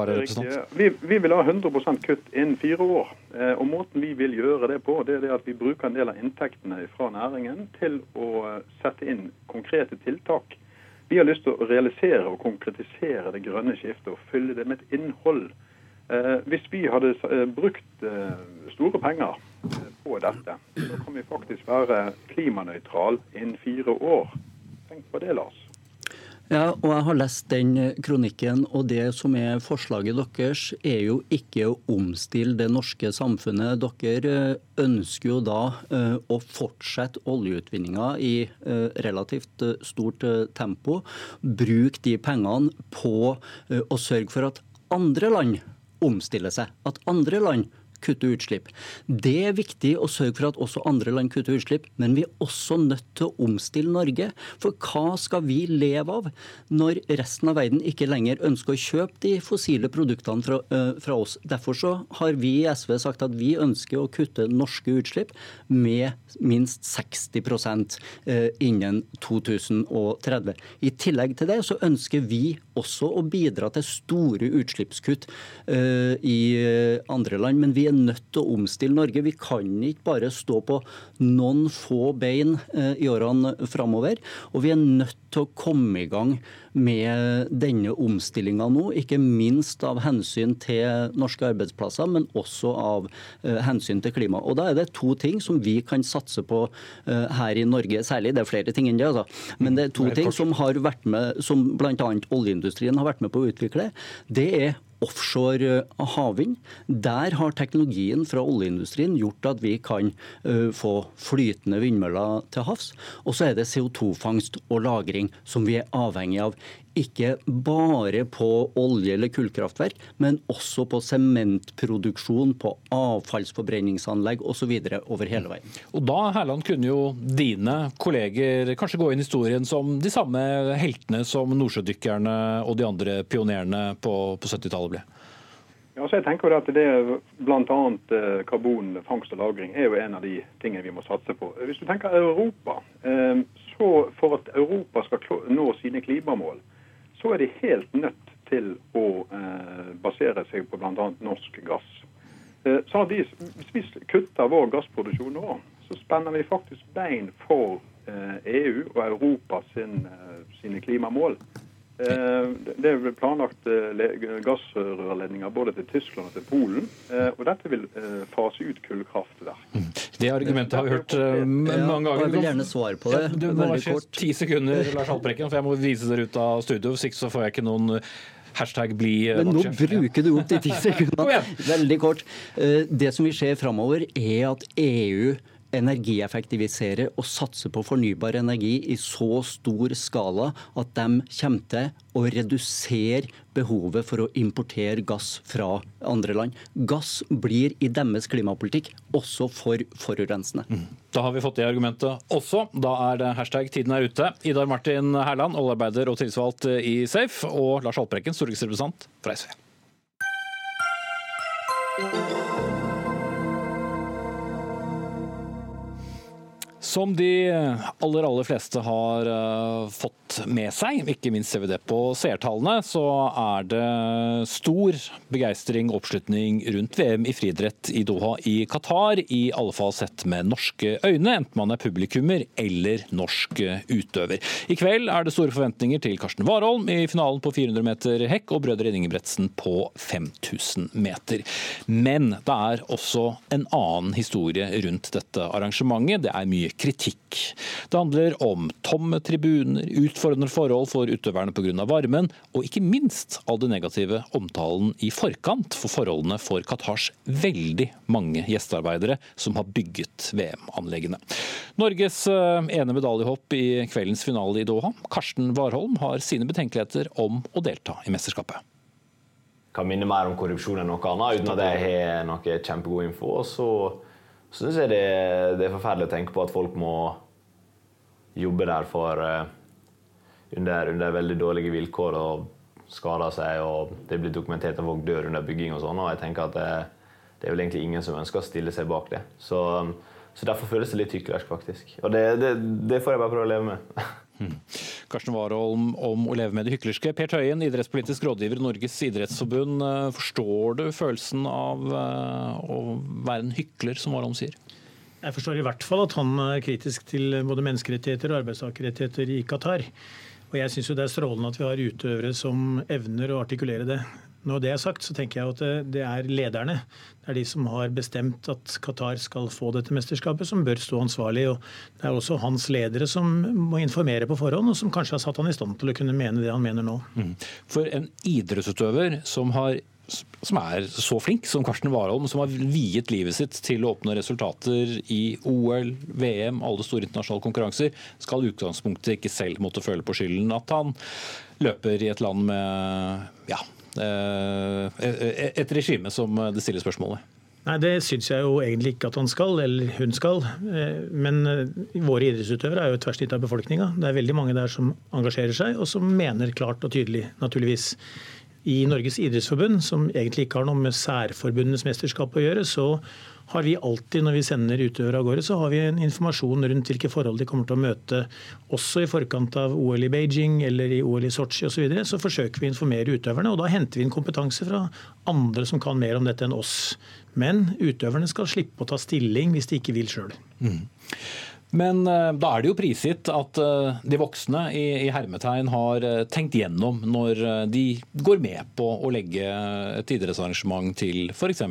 vi, vi, vil ha 100% kutt innen fire år. Eh, og Måten vi vil gjøre det på, det er det at vi bruker en del av inntektene fra næringen til å eh, sette inn konkrete tiltak. Vi har lyst til å realisere og konkretisere det grønne skiftet og fylle det med et innhold. Eh, hvis vi hadde brukt store penger på dette, så kan vi faktisk være klimanøytral innen fire år. Tenk på det, Lars. Ja, og jeg har lest den kronikken, og det som er forslaget deres, er jo ikke å omstille det norske samfunnet. Dere eh, ønsker jo da eh, å fortsette oljeutvinninga i eh, relativt stort tempo. Bruk de pengene på å sørge for at andre land omstiller seg. At andre land kutte utslipp. Det er viktig å sørge for at også andre land kutter utslipp, men vi er også nødt til å omstille Norge. For hva skal vi leve av når resten av verden ikke lenger ønsker å kjøpe de fossile produktene fra, øh, fra oss? Derfor så har vi i SV sagt at vi ønsker å kutte norske utslipp med minst 60 uh, innen 2030. I tillegg til det så ønsker vi også å bidra til store utslippskutt uh, i andre land. men vi er nødt til å omstille Norge. Vi kan ikke bare stå på noen få bein eh, i årene framover. Og vi er nødt til å komme i gang med denne omstillinga nå. Ikke minst av hensyn til norske arbeidsplasser, men også av uh, hensyn til klima. Og Da er det to ting som vi kan satse på uh, her i Norge, særlig. Det er flere ting enn det, altså. Men det er to ting som har vært med, som bl.a. oljeindustrien har vært med på å utvikle. Det er offshore eh, havvind. Der har teknologien fra oljeindustrien gjort at vi kan uh, få flytende vindmøller til havs. Og så er det CO2-fangst og -lagring som vi er avhengig av ikke bare på olje- eller kullkraftverk, men også på sementproduksjon, på avfallsforbrenningsanlegg osv. over hele veien. Og Da Herland, kunne jo dine kolleger kanskje gå inn i historien som de samme heltene som nordsjødykkerne og de andre pionerene på, på 70-tallet ble? Ja, så jeg tenker at det Bl.a. Eh, karbonfangst og -lagring er jo en av de tingene vi må satse på. Hvis du tenker Europa, eh, så for at Europa skal nå sine klimamål, så er de helt nødt til å eh, basere seg på bl.a. norsk gass. Eh, så de, Hvis vi kutter vår gassproduksjon nå, så spenner vi faktisk bein for eh, EU og Europa sin, eh, sine klimamål. Eh, det er planlagt eh, gassrørledninger både til Tyskland og til Polen. Og dette vil fase ut kullkraftverk. Mm. Det argumentet har vi hørt mange ganger. Jeg vil gjerne svare på det. Ja, du må veldig. Ti sekunder, Lars Haltbrekken, for jeg må vise dere ut av studio. Hvis ikke så får jeg ikke noen Hashtag bli Men nå bruker du opp de ti sekundene. Veldig kort. Det som vi ser framover, er at EU energieffektivisere og satse på fornybar energi i så stor skala at de kommer til å redusere behovet for å importere gass fra andre land. Gass blir i deres klimapolitikk også for forurensende. Mm. Da har vi fått det argumentet også. Da er det hashtag 'tiden er ute'. Idar Martin Herland, oljearbeider og tillitsvalgt i Safe, og Lars Haltbrekken, stortingsrepresentant fra SV. Som de aller aller fleste har uh, fått med seg, ikke minst ser vi det på seertallene, så er det stor begeistring og oppslutning rundt VM i friidrett i Doha i Qatar. I alle fall sett med norske øyne, enten man er publikummer eller norsk utøver. I kveld er det store forventninger til Karsten Warholm i finalen på 400 meter hekk og brødre Ingebretsen på 5000 meter. Men det er også en annen historie rundt dette arrangementet. Det er mye kritikk. Det handler om tomme tribuner, utfordrende forhold for utøverne pga. varmen, og ikke minst all den negative omtalen i forkant for forholdene for Qatars veldig mange gjestearbeidere som har bygget VM-anleggene. Norges eh, ene medaljehopp i kveldens finale i Doha, Karsten Warholm, har sine betenkeligheter om å delta i mesterskapet kan minne mer om korrupsjon enn noe annet, uten at jeg har noe kjempegod info. Så syns jeg det, det, er forferdelig å tenke på at folk må jobbe der for uh, under, under, veldig dårlige vilkår og skader seg. og Det blir dokumentert at folk dør under bygging og sånn. og jeg tenker at det, det, er vel egentlig ingen som ønsker å stille seg bak det. Så, så derfor føles det litt hyklersk, faktisk. Og det, det, det får jeg bare prøve å leve med. Hmm. Karsten Warholm om å leve med det hyklerske. Per Tøyen, idrettspolitisk rådgiver i Norges idrettsforbund. Eh, forstår du følelsen av eh, å være en hykler, som Warholm sier? Jeg forstår i hvert fall at han er kritisk til både menneskerettigheter og arbeidstakerrettigheter i Qatar. Og jeg syns det er strålende at vi har utøvere som evner å artikulere det. Når det er sagt, så tenker jeg at det er lederne. Det er de som har bestemt at Qatar skal få dette mesterskapet, som bør stå ansvarlig. og Det er også hans ledere som må informere på forhånd, og som kanskje har satt han i stand til å kunne mene det han mener nå. Mm. For en idrettsutøver som har som er så flink som Karsten Warholm, som har viet livet sitt til å oppnå resultater i OL, VM, alle store internasjonale konkurranser, skal utgangspunktet ikke selv måtte føle på skylden at han løper i et land med ja, et regime som det stiller spørsmålet? Nei, Det syns jeg jo egentlig ikke at han skal, eller hun skal. Eh, men eh, våre idrettsutøvere er jo et tverrsnitt av befolkninga. Det er veldig mange der som engasjerer seg, og som mener klart og tydelig, naturligvis. I Norges idrettsforbund, som egentlig ikke har noe med særforbundenes mesterskap å gjøre, så har vi alltid, når vi sender utøvere av gårde, så har vi en informasjon rundt hvilke forhold de kommer til å møte. Også i forkant av OL i Beijing eller i OL i Sotsji osv. Så, videre, så forsøker vi å informere utøverne. og Da henter vi inn kompetanse fra andre som kan mer om dette enn oss. Men utøverne skal slippe å ta stilling hvis de ikke vil sjøl. Men uh, da er det jo prisgitt at uh, de voksne i, i hermetegn har uh, tenkt gjennom når de går med på å legge et idrettsarrangement til f.eks.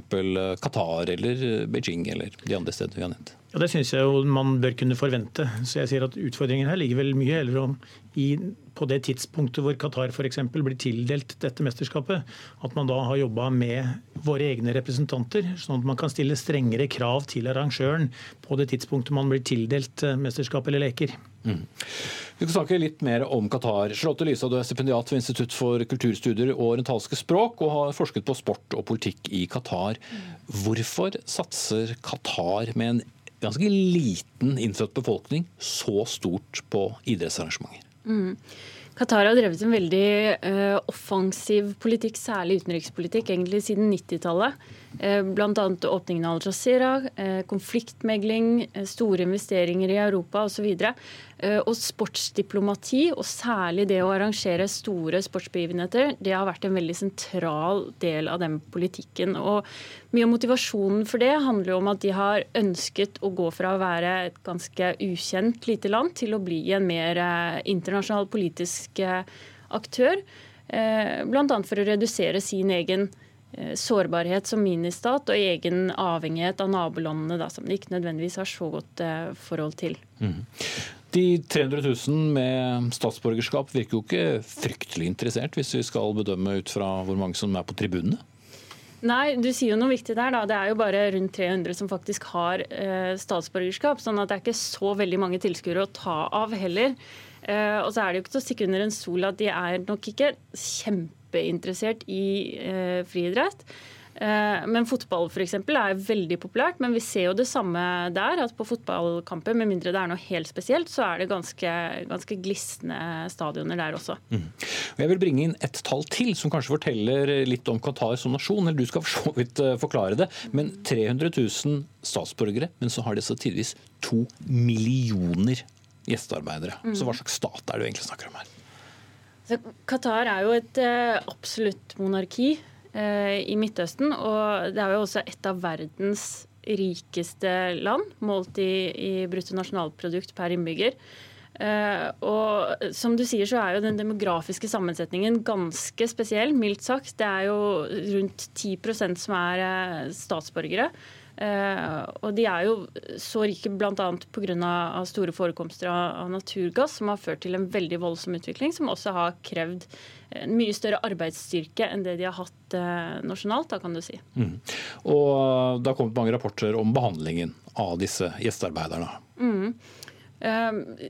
Qatar eller Beijing eller de andre stedene vi har nevnt. Ja, Det syns jeg jo man bør kunne forvente. Så jeg sier at Utfordringen her ligger vel mye heller om i, på det tidspunktet hvor Qatar f.eks. blir tildelt dette mesterskapet, at man da har jobba med våre egne representanter, sånn at man kan stille strengere krav til arrangøren på det tidspunktet man blir tildelt eh, mesterskap eller leker. Mm. Vi skal snakke litt mer om Qatar. Charlotte Lysa, du er stipendiat ved Institutt for kulturstudier og orientalske språk, og har forsket på sport og politikk i Qatar. Hvorfor satser Qatar med en ganske liten innfødt befolkning så stort på idrettsarrangementer. Mm. Qatar har drevet en veldig uh, offensiv politikk, særlig utenrikspolitikk, egentlig siden 90-tallet. Uh, Bl.a. åpningen av Al-Jazeera, uh, konfliktmegling, store investeringer i Europa osv. Eh, og sportsdiplomati, og særlig det å arrangere store sportsbegivenheter, det har vært en veldig sentral del av den politikken. Og mye av motivasjonen for det handler jo om at de har ønsket å gå fra å være et ganske ukjent lite land til å bli en mer eh, internasjonal politisk eh, aktør. Bl.a. for å redusere sin egen sårbarhet som ministat og egen avhengighet av nabolandene, da, som de ikke nødvendigvis har så godt forhold til. Mm. De 300 000 med statsborgerskap virker jo ikke fryktelig interessert, hvis vi skal bedømme ut fra hvor mange som er på tribunene? Nei, du sier jo noe viktig der. da. Det er jo bare rundt 300 som faktisk har eh, statsborgerskap. sånn at det er ikke så veldig mange tilskuere å ta av heller. Eh, og så er det jo ikke til å stikke under en sol at de er nok ikke kjempeinteressert i eh, friidrett. Eh, men fotball for eksempel, er veldig populært. Men vi ser jo det samme der. at På fotballkamper, med mindre det er noe helt spesielt, så er det ganske, ganske glisne stadioner der også. Mm. Jeg vil bringe inn et tall til, som kanskje forteller litt om Qatar som nasjon. eller Du skal for så vidt eh, forklare det. Men 300 000 statsborgere, men så har de så tidvis to millioner gjestearbeidere. Mm. Så hva slags stat er det du egentlig snakker om her? Qatar er jo et uh, absolutt monarki. Eh, i Midtøsten. Og det er jo også et av verdens rikeste land, målt i, i bruttonasjonalprodukt per innbygger. Uh, og som du sier, så er jo den demografiske sammensetningen ganske spesiell, mildt sagt. Det er jo rundt 10% som er uh, statsborgere. Uh, og de er jo så rike bl.a. pga. store forekomster av, naturgass, som har ført til en veldig voldsom utvikling, som også har krevd en mye større arbeidsstyrke enn det de har hatt eh, nasjonalt, da kan du si. Mm. Og det har kommet mange rapporter om behandlingen av disse gjestearbeiderne. Mm.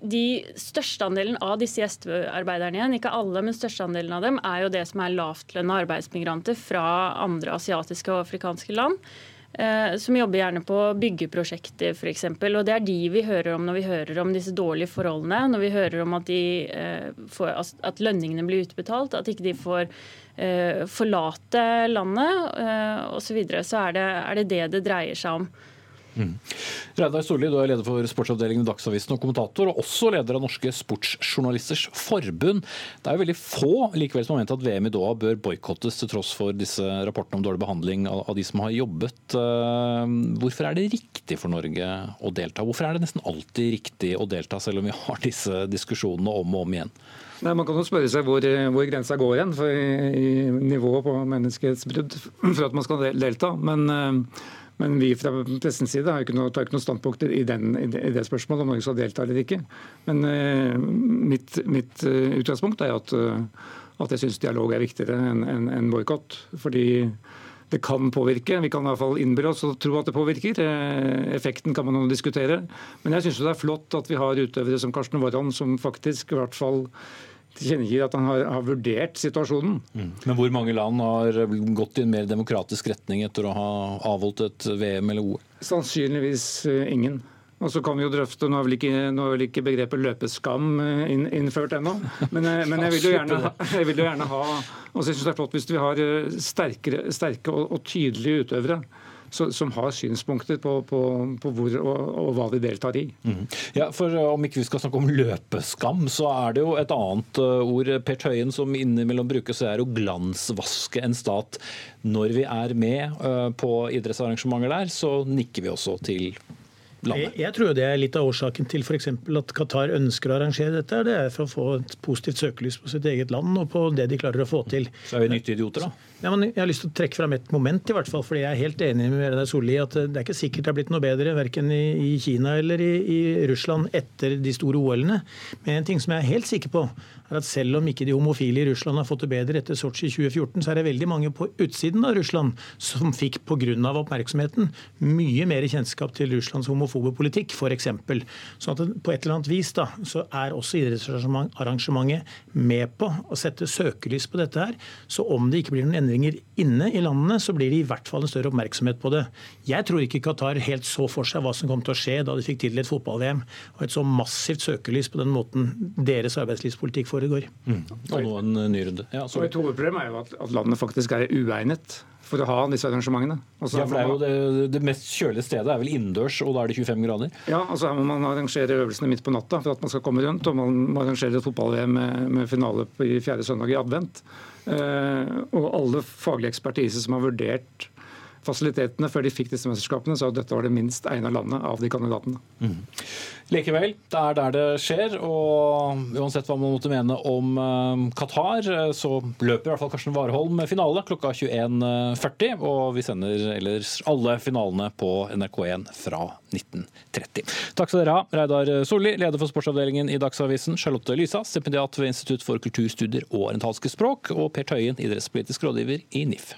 De største andelen av disse gjestearbeiderne igjen, ikke alle, men største andelen av dem, er jo det som er lavtlønna arbeidsmigranter fra andre asiatiske og afrikanske land. Eh, som jobber gjerne på byggeprosjekter f.eks. Og det er de vi hører om når vi hører om disse dårlige forholdene. Når vi hører om at, eh, får, at lønningene blir utbetalt, at ikke de får eh, forlate landet osv. Så, videre, så er det, er det det det dreier seg om. Mm. Reidar Storli, du er leder for sportsavdelingen i Dagsavisen og kommentator, og også leder av Norske Sportsjournalisters Forbund. Det er jo veldig få likevel som har ment at VM i Doha bør boikottes, til tross for disse rapportene om dårlig behandling av de som har jobbet. Eh, hvorfor er det riktig for Norge å delta? Hvorfor er det nesten alltid riktig å delta, selv om vi har disse diskusjonene om og om igjen? Nei, Man kan jo spørre seg hvor, hvor grensa går igjen for i, i nivået på menneskehetsbrudd for at man skal delta. Men uh, men vi fra pressens side har ikke noe, tar ikke noe standpunkt i, den, i, det, spørsmålet om Norge skal delta eller ikke. Men uh, mitt, mitt uh, utgangspunkt er at, uh, at jeg syns dialog er viktigere enn en, en boikott. Fordi det kan påvirke. Vi kan i hvert fall innbille oss og tro at det påvirker. Effekten kan man diskutere. Men jeg syns det er flott at vi har utøvere som Karsten Warholm, som faktisk i hvert fall tilkjennegir at han har, har vurdert situasjonen. Mm. Men hvor mange land har gått i en mer demokratisk retning etter å ha avholdt et VM eller OL? Sannsynligvis eh, ingen. Og så kan vi jo drøfte, Nå er vel ikke, er vel ikke begrepet løpeskam eh, inn, innført ennå, men, eh, men, jeg vil jo gjerne, jeg vil jo gjerne ha og så synes det er flott hvis vi har sterkere, sterke og, og tydelige utøvere som har synspunkter på, på, på hvor og, og, hva de deltar i. Mm. Ja, for eh, Om ikke vi skal snakke om løpeskam, så er det jo et annet eh, ord Per Tøyen, som innimellom brukes, er å glansvaske en stat. Når vi er med eh, på idrettsarrangementer der, så nikker vi også til Jeg, jeg tror det er litt av årsaken til f.eks. at Qatar ønsker å arrangere dette. Det er for å få et positivt søkelys på sitt eget land og på det de klarer å få til. Så er vi nyttige idioter, da? Ja, men jeg har lyst til å trekke fram et moment, i hvert fall, fordi jeg er helt enig med deg, Solli at det er ikke sikkert det har blitt noe bedre verken i, i Kina eller i, i Russland etter de store OL-ene. Men en ting som jeg er helt sikker på, er at selv om ikke de homofile i Russland har fått det bedre etter Sotsji 2014, så er det veldig mange på utsiden av Russland som fikk pga. oppmerksomheten mye mer kjennskap til Russlands homofobe politikk, f.eks. Så at på et eller annet vis da, så er også idrettsarrangementet med på å sette søkelys på dette her. Så om det ikke blir noen endringer inne i landene, så blir det i hvert fall en større oppmerksomhet på det. Jeg tror ikke Qatar helt så for seg hva som kom til å skje da de fikk tildelt fotball-VM, og et så massivt søkelys på den måten deres arbeidslivspolitikk foregår. Mm. Og nå en ny runde. Ja, og Et hovedproblem er jo at, at landet faktisk er uegnet for å ha disse arrangementene. Også ja, for det, er jo det, det, mest kjølige stedet er vel innendørs, og da er det 25 grader? Ja, altså her må man arrangere øvelsene midt på natta for at man skal komme rundt. Og man må arrangere fotball-VM med, med, finale på i fjerde søndag i advent. Eh, og alle faglige ekspertiser som har vurdert fasilitetene før de fikk disse mesterskapene, så dette var det minst egna landet av de kandidatene. Mm. Likevel, det er der det skjer. Og uansett hva man måtte mene om uh, Qatar, så løper i hvert fall Karsten Warholm finale klokka 21.40. Og vi sender ellers alle finalene på NRK1 fra 1930. Takk skal dere ha, Reidar Solli, leder for sportsavdelingen i Dagsavisen, Charlotte Lysa, stipendiat ved Institutt for kulturstudier og orientalske språk, og Per Tøyen, idrettspolitisk rådgiver i NIF.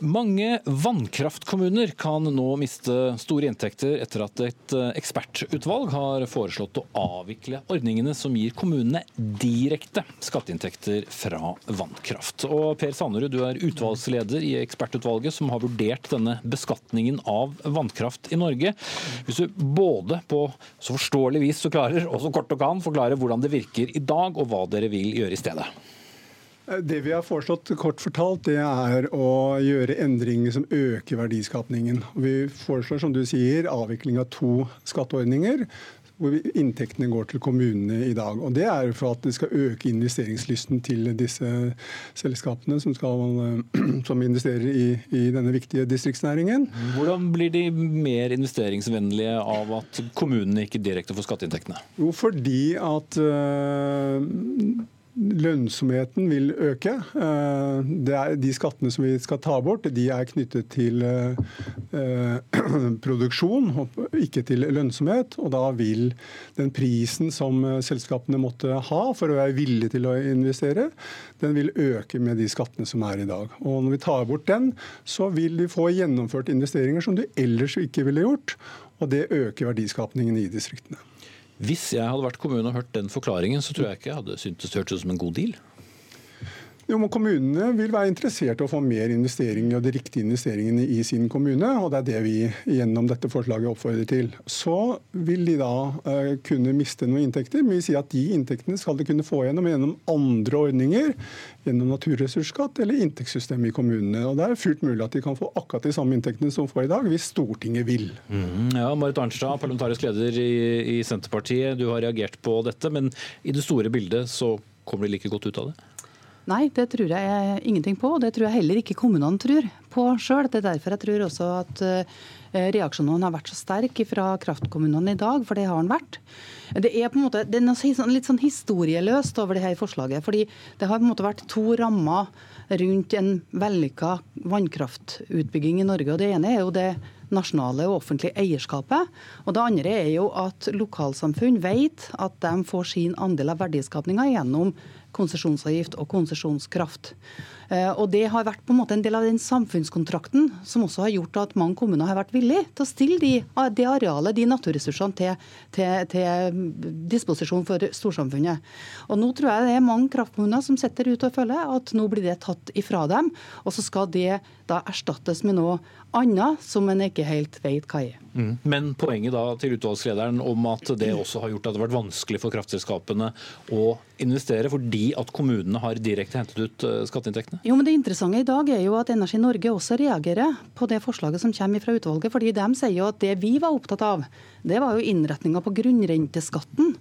Mange vannkraftkommuner kan nå miste store inntekter etter at et eh, ekspertutvalg har foreslått å avvikle ordningene som gir kommunene direkte skatteinntekter fra vannkraft. Og Per Sannerud, du er utvalgsleder i ekspertutvalget som har vurdert denne beskatningen av vannkraft i Norge. Hvis du både på så forståelig vis du klarer, og så kort du kan, forklare hvordan det virker i dag, og hva dere vil gjøre i stedet. Det vi har foreslått kort fortalt, det er å gjøre endringer som øker verdiskapningen. Vi foreslår som du sier, avvikling av to skatteordninger hvor inntektene går til kommunene i dag. Og Det er for at det skal øke investeringslysten til disse selskapene som, skal, som investerer i, i, denne viktige distriktsnæringen. Hvordan blir de mer investeringsvennlige av at kommunene ikke direkte får skatteinntektene? Jo, fordi at uh, Lønnsomheten vil øke. Eh, de skattene som vi skal ta bort, de er knyttet til eh, produksjon, ikke til lønnsomhet. Og da vil den prisen som eh, selskapene måtte ha for å være villige til å investere, den vil øke med de skattene som er i dag. Og når vi tar bort den, så vil de få gjennomført investeringer som de ellers ikke ville gjort. Og det øker verdiskapningen i distriktene. Hvis jeg hadde vært kommune og hørt den forklaringen, så tror jeg ikke jeg hadde syntes det hørtes ut som en god deal. Jo, men Kommunene vil være interessert i å få mer investeringer og de riktige investeringene i sin kommune. og Det er det vi gjennom dette forslaget oppfordrer til. Så vil de da uh, kunne miste noen inntekter. Men vi sier at de inntektene skal de kunne få gjennom gjennom andre ordninger. Gjennom naturressursskatt eller inntektssystemet i kommunene. Og Det er fullt mulig at de kan få akkurat de samme inntektene som får i dag, hvis Stortinget vil. Mm, ja, Marit Arnstad, parlamentarisk leder i, i Senterpartiet. Du har reagert på dette, men i det store bildet så kommer de like godt ut av det? Nei, det tror jeg ingenting på. og Det tror jeg heller ikke kommunene tror på sjøl. Det er derfor jeg tror også at eh, reaksjonene har vært så sterke fra kraftkommunene i dag, for det har den vært. Det er på en måte, det er noe litt sånn historieløst over det her forslaget. fordi det har på en måte vært to rammer rundt en vellykka vannkraftutbygging i Norge. og Det ene er jo det nasjonale og offentlige eierskapet. Og det andre er jo at lokalsamfunn vet at de får sin andel av verdiskapinga gjennom konsesjonsavgift og konsesjonskraft. Eh, og Det har vært på en måte en del av den samfunnskontrakten som også har gjort at mange kommuner har vært villige til å stille de, det arealet, de naturressursene, til, til, til, disposisjon for storsamfunnet. Og Nå tror jeg det er mange kraftkommuner som sitter ute og føler at nå blir det tatt ifra dem, og så skal det da erstattes med noe annet som en ikke helt vet hva er. Mm. Men poenget da til utvalgslederen om at det også har gjort at det har vært vanskelig for kraftselskapene å investere fordi at kommunene har direkte hentet ut eh, skatteinntektene? Jo, men Det interessante i dag er jo at Energi Norge også reagerer på det forslaget som kommer fra utvalget. fordi De sier jo at det vi var opptatt av, det var jo innretninga på grunnrenteskatten.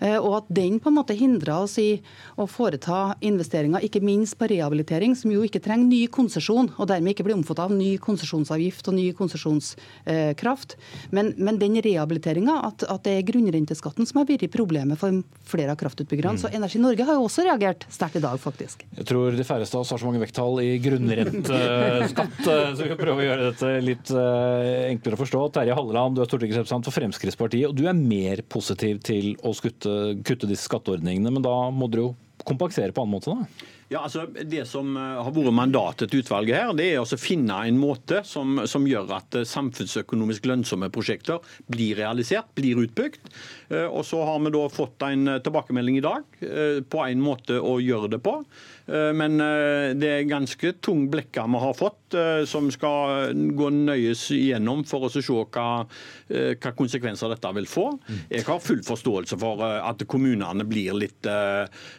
Eh, og at den på en måte hindra oss i å foreta investeringer, ikke minst på rehabilitering, som jo ikke trenger ny konsesjon, og dermed ikke blir omfattet av ny konsesjonsavgift og ny konsesjonskraft. Men, men den rehabiliteringa, at, at, det er grunnrenteskatten som har vært problemet for flere av kraftutbyggerne. Mm. Så Energi Norge har jo også reagert sterkt i dag, faktisk. Jeg tror de færreste av oss har så mange vekttall i grunnrenteskatt, eh, så vi kan prøve å gjøre dette litt eh, enklere å forstå. Terje Halleland, du er stortingsrepresentant for Fremskrittspartiet, og du er mer positiv til å skutte, kutte disse skatteordningene, men da må dere jo kompensere på annen måte? da? Ja, altså Det som eh, har vært mandatet til utvalget, her, det er å finne en måte som, som, gjør at eh, samfunnsøkonomisk lønnsomme prosjekter blir realisert, blir utbygd. Eh, og Så har vi da fått en tilbakemelding i dag på en måte å gjøre det på. Men det er ganske tung blekker vi har fått, som skal gå nøyes igjennom for å se hva, hva konsekvenser dette vil få. Jeg har full forståelse for at kommunene blir litt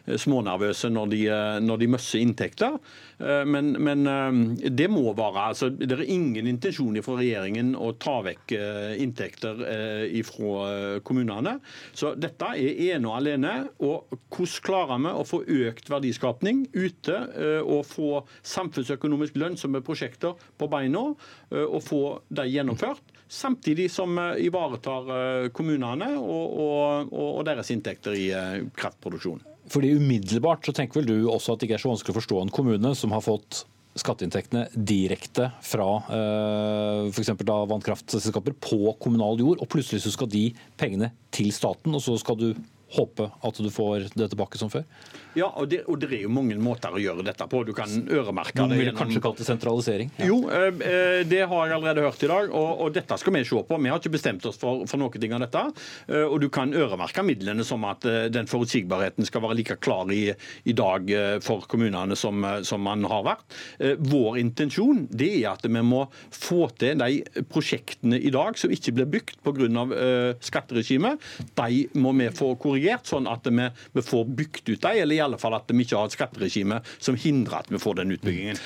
smånervøse når de, når de møsser inntekter. Eh, men, men, eh, det må være altså, Det er ingen intensjon fra regjeringen å ta vekk eh, inntekter fra kommunene. Så dette er ene og alene. Og hvordan klarer vi å få økt verdiskapning ute og få samfunnsøkonomisk lønnsomme prosjekter på beina og få de gjennomført? Samtidig som vi ivaretar kommunene og, og, og deres inntekter i kraftproduksjon. Fordi Umiddelbart så tenker vel du også at det ikke er så vanskelig å forstå en kommune som har fått skatteinntektene direkte fra uh, f.eks. vannkraftselskaper på kommunal jord, og plutselig så skal de pengene til staten, og så skal du håpe at du får det tilbake som før? Ja, og det, og det, er jo mange måter å gjøre dette på. Du kan øremerke Noen det. ville kanskje kalt det sentralisering? Ja. Jo, eh, eh, det har jeg allerede hørt i dag, og, og, dette skal vi se på. Vi har ikke bestemt oss for, for noe av dette. Eh, og du kan øremerke midlene som at den forutsigbarheten skal være like klar i, i dag for kommunene som, som man har vært. Vår intensjon det er at vi må få til de prosjektene i dag som ikke blir bygd pga. skatteregimet. De må vi få korrigert, sånn at vi, vi får bygd ut dem, eller i alle fall at vi ikke har et skatteregime som hindrer at vi får den utbyggingen.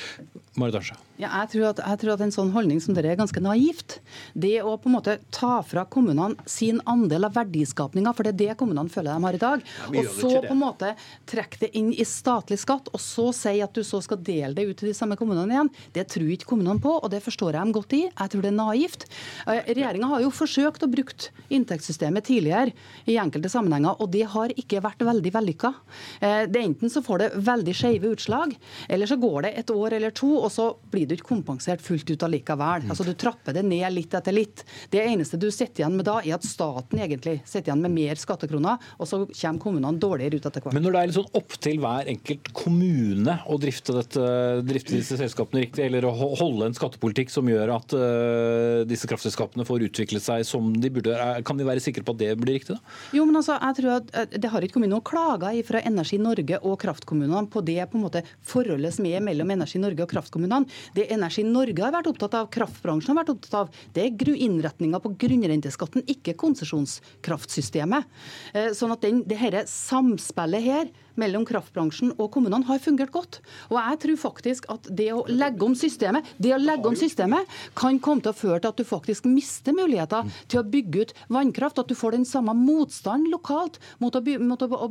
Marit ja, jeg, tror at, jeg, tror at, en sånn holdning som dere er ganske naivt. Det å på en måte ta fra kommunene sin andel av verdiskapninga, for det er det kommunene føler de har i dag, ja, og så på en måte trekke det inn i statlig skatt, og så si at du så skal dele det ut til de samme kommunene igjen, det tror ikke kommunene på, og det forstår jeg dem godt i. Jeg tror det er naivt. Eh, Regjeringa har jo forsøkt å bruke inntektssystemet tidligere i enkelte sammenhenger, og det har ikke vært veldig vellykka. Det er Enten så får det veldig skeive utslag, eller så går det et år eller to, og så blir det du ikke kompensert fullt ut allikevel. Altså Du trapper det ned litt etter litt. Det eneste du sitter igjen med da, er at staten egentlig sitter igjen med mer skattekroner, og så kommer kommunene dårligere ut etter hvert. Men når det er litt sånn opp til hver enkelt kommune å drifte, dette, drifte disse selskapene riktig, eller å holde en skattepolitikk som gjør at uh, disse kraftselskapene får utviklet seg som de burde, kan de være sikre på at det blir riktig? da? Jo, men altså, jeg tror at Det har ikke kommet noen klager fra Energi Norge og kraftkommunene på det på en måte forholdet som er mellom Energi Norge og kraftkommunene. Det Energi Norge har vært opptatt av, kraftbransjen har vært opptatt av, det er innretninga på grunnrenteskatten, ikke konsesjonskraftsystemet. Eh, sånn at den, det dette samspillet her mellom kraftbransjen og kommunene har fungert godt. Og jeg tror faktisk at det å legge om systemet, det å legge om systemet kan komme til å føre til at du faktisk mister muligheter til å bygge ut vannkraft. At du får den samme motstand lokalt mot å,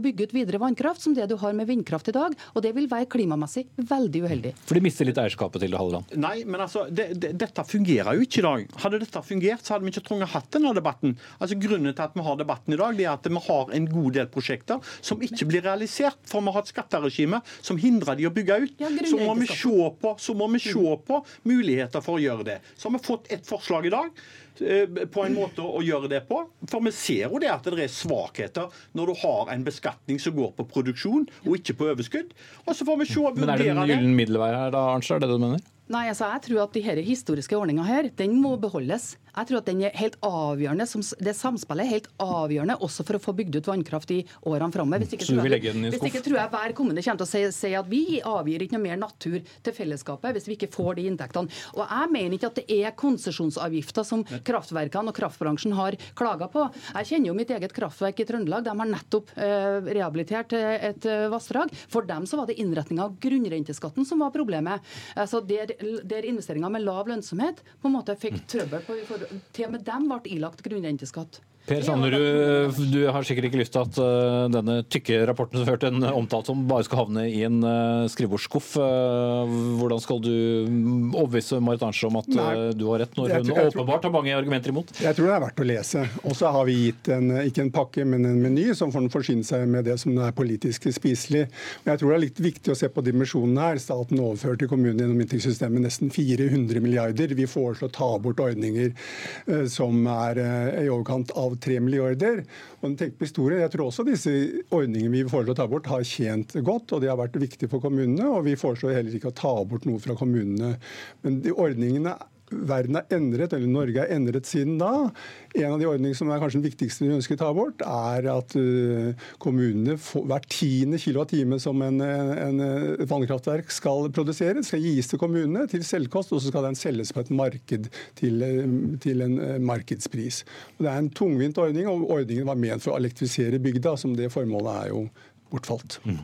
bygge ut videre vannkraft som det du har med vindkraft i dag. Og det vil være klimamessig veldig uheldig. For de mister litt eierskapet til det, Halleland? Nei, men altså, det, det, dette fungerer jo ikke i dag. Hadde dette fungert, så hadde vi ikke trengt hatt denne debatten. Altså Grunnen til at vi har debatten i dag, det er at vi har en god del prosjekter som ikke blir realisert komplisert, for vi har et skatteregime som hindrer de å bygge ut. Ja, så, må vi se på, så må vi se på muligheter for å gjøre det. Så har vi fått et forslag i dag på en måte å gjøre det på. For vi ser jo det at det er svakheter når du har en beskatning som går på produksjon og ikke på overskudd. Og så får vi se Men er det en gyllen middelvei her da, Arnstad? Er det det du mener? Nei, altså jeg tror at de her historiske ordninga her, den må beholdes. Jeg tror at den er helt avgjørende, Det samspillet er helt avgjørende også for å få bygd ut vannkraft i årene framover. Hvis, Så hvis ikke tror jeg hver kommune kommer til å si, si, at vi avgir ikke noe mer natur til fellesskapet hvis vi ikke får de inntektene. Og jeg mener ikke at det er konsesjonsavgifter som kraftverkene og kraftbransjen har klaga på. Jeg kjenner jo mitt eget kraftverk i Trøndelag. De har nettopp eh, rehabilitert eh, et eh, vassdrag. For dem så var det innretninga av grunnrenteskatten som var problemet. Altså Der, der investeringer med lav lønnsomhet på en måte fikk trøbbel. På, for, til og med dem ble ilagt grunnrenteskatt. Per Sanderud, du har sikkert ikke lyst til at uh, denne tykke rapporten som hørte en omtalt som bare skal havne i en uh, skrivebordsskuff. Uh, hvordan skal du overbevise Marit Arnstad om at du har rett, når hun tror, åpenbart har mange argumenter imot? Jeg tror det er verdt å lese. Og så har vi gitt en, ikke en pakke, men en meny som får forsyne seg med det som er politisk spiselig. Men jeg tror det er litt viktig å se på dimensjonene her. Staten overfører til kommunene gjennom inntektssystemet nesten 400 milliarder. Vi foreslår å ta bort ordninger som er i overkant av 3 milliarder. Og tenk på historien, Jeg tror også disse ordningene vi foreslår å ta bort, har tjent godt, og de har vært viktig for kommunene. Og vi foreslår heller ikke å ta bort noe fra kommunene. Men de ordningene verden er endret, eller Norge er endret siden da. En av de ordningene som er kanskje den viktigste vi ønsker å ta bort, er at uh, kommunene får, hver tiende kilowattime som en, en, vannkraftverk skal produsere, skal gis til kommunene til selvkost, og så skal den selges på et marked til, til en uh, markedspris. Og det er en tungvint ordning, og ordningen var ment for å elektrifisere bygda, som det formålet er jo bortfalt. Mm.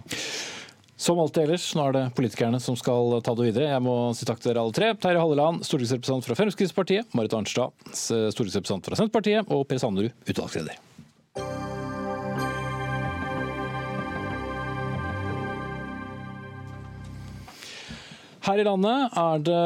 Som alltid ellers, nå er det politikerne som skal ta det videre. Jeg må si takk til dere alle tre. Terje Halleland, stortingsrepresentant fra Fremskrittspartiet. Marit Arnstad, stortingsrepresentant fra Senterpartiet. Og Per Sanderud, utvalgsleder. Her i landet er det,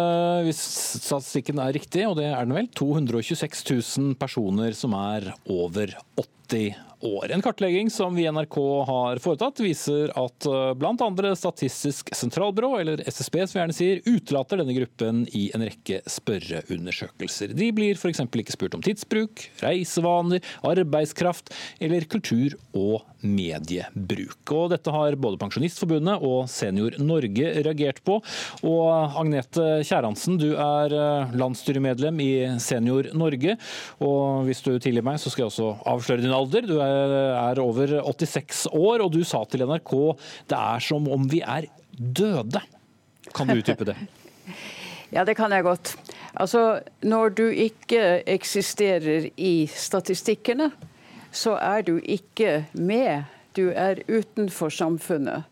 hvis statistikken er riktig, og det er den vel, 226 000 personer som er over 80 år. En kartlegging som vi i NRK har foretatt, viser at eh, bl.a. Statistisk sentralbyrå, eller SSB som vi gjerne sier, utelater denne gruppen i en rekke spørreundersøkelser. De blir f.eks. ikke spurt om tidsbruk, reisevaner, arbeidskraft eller kultur og mediebruk. Og dette har både Pensjonistforbundet og Senior Norge reagert på. Og Agnete Kjerransen, du er eh, landsstyremedlem i Senior Norge. Og hvis du tilgir meg, så skal jeg også avsløre din alder. Du er er over 86 år, og du sa til NRK det er som om vi er døde. Kan du utdype det? Ja, det kan jeg godt. Altså, når du ikke eksisterer i statistikkene, så er du ikke med. Du er utenfor samfunnet.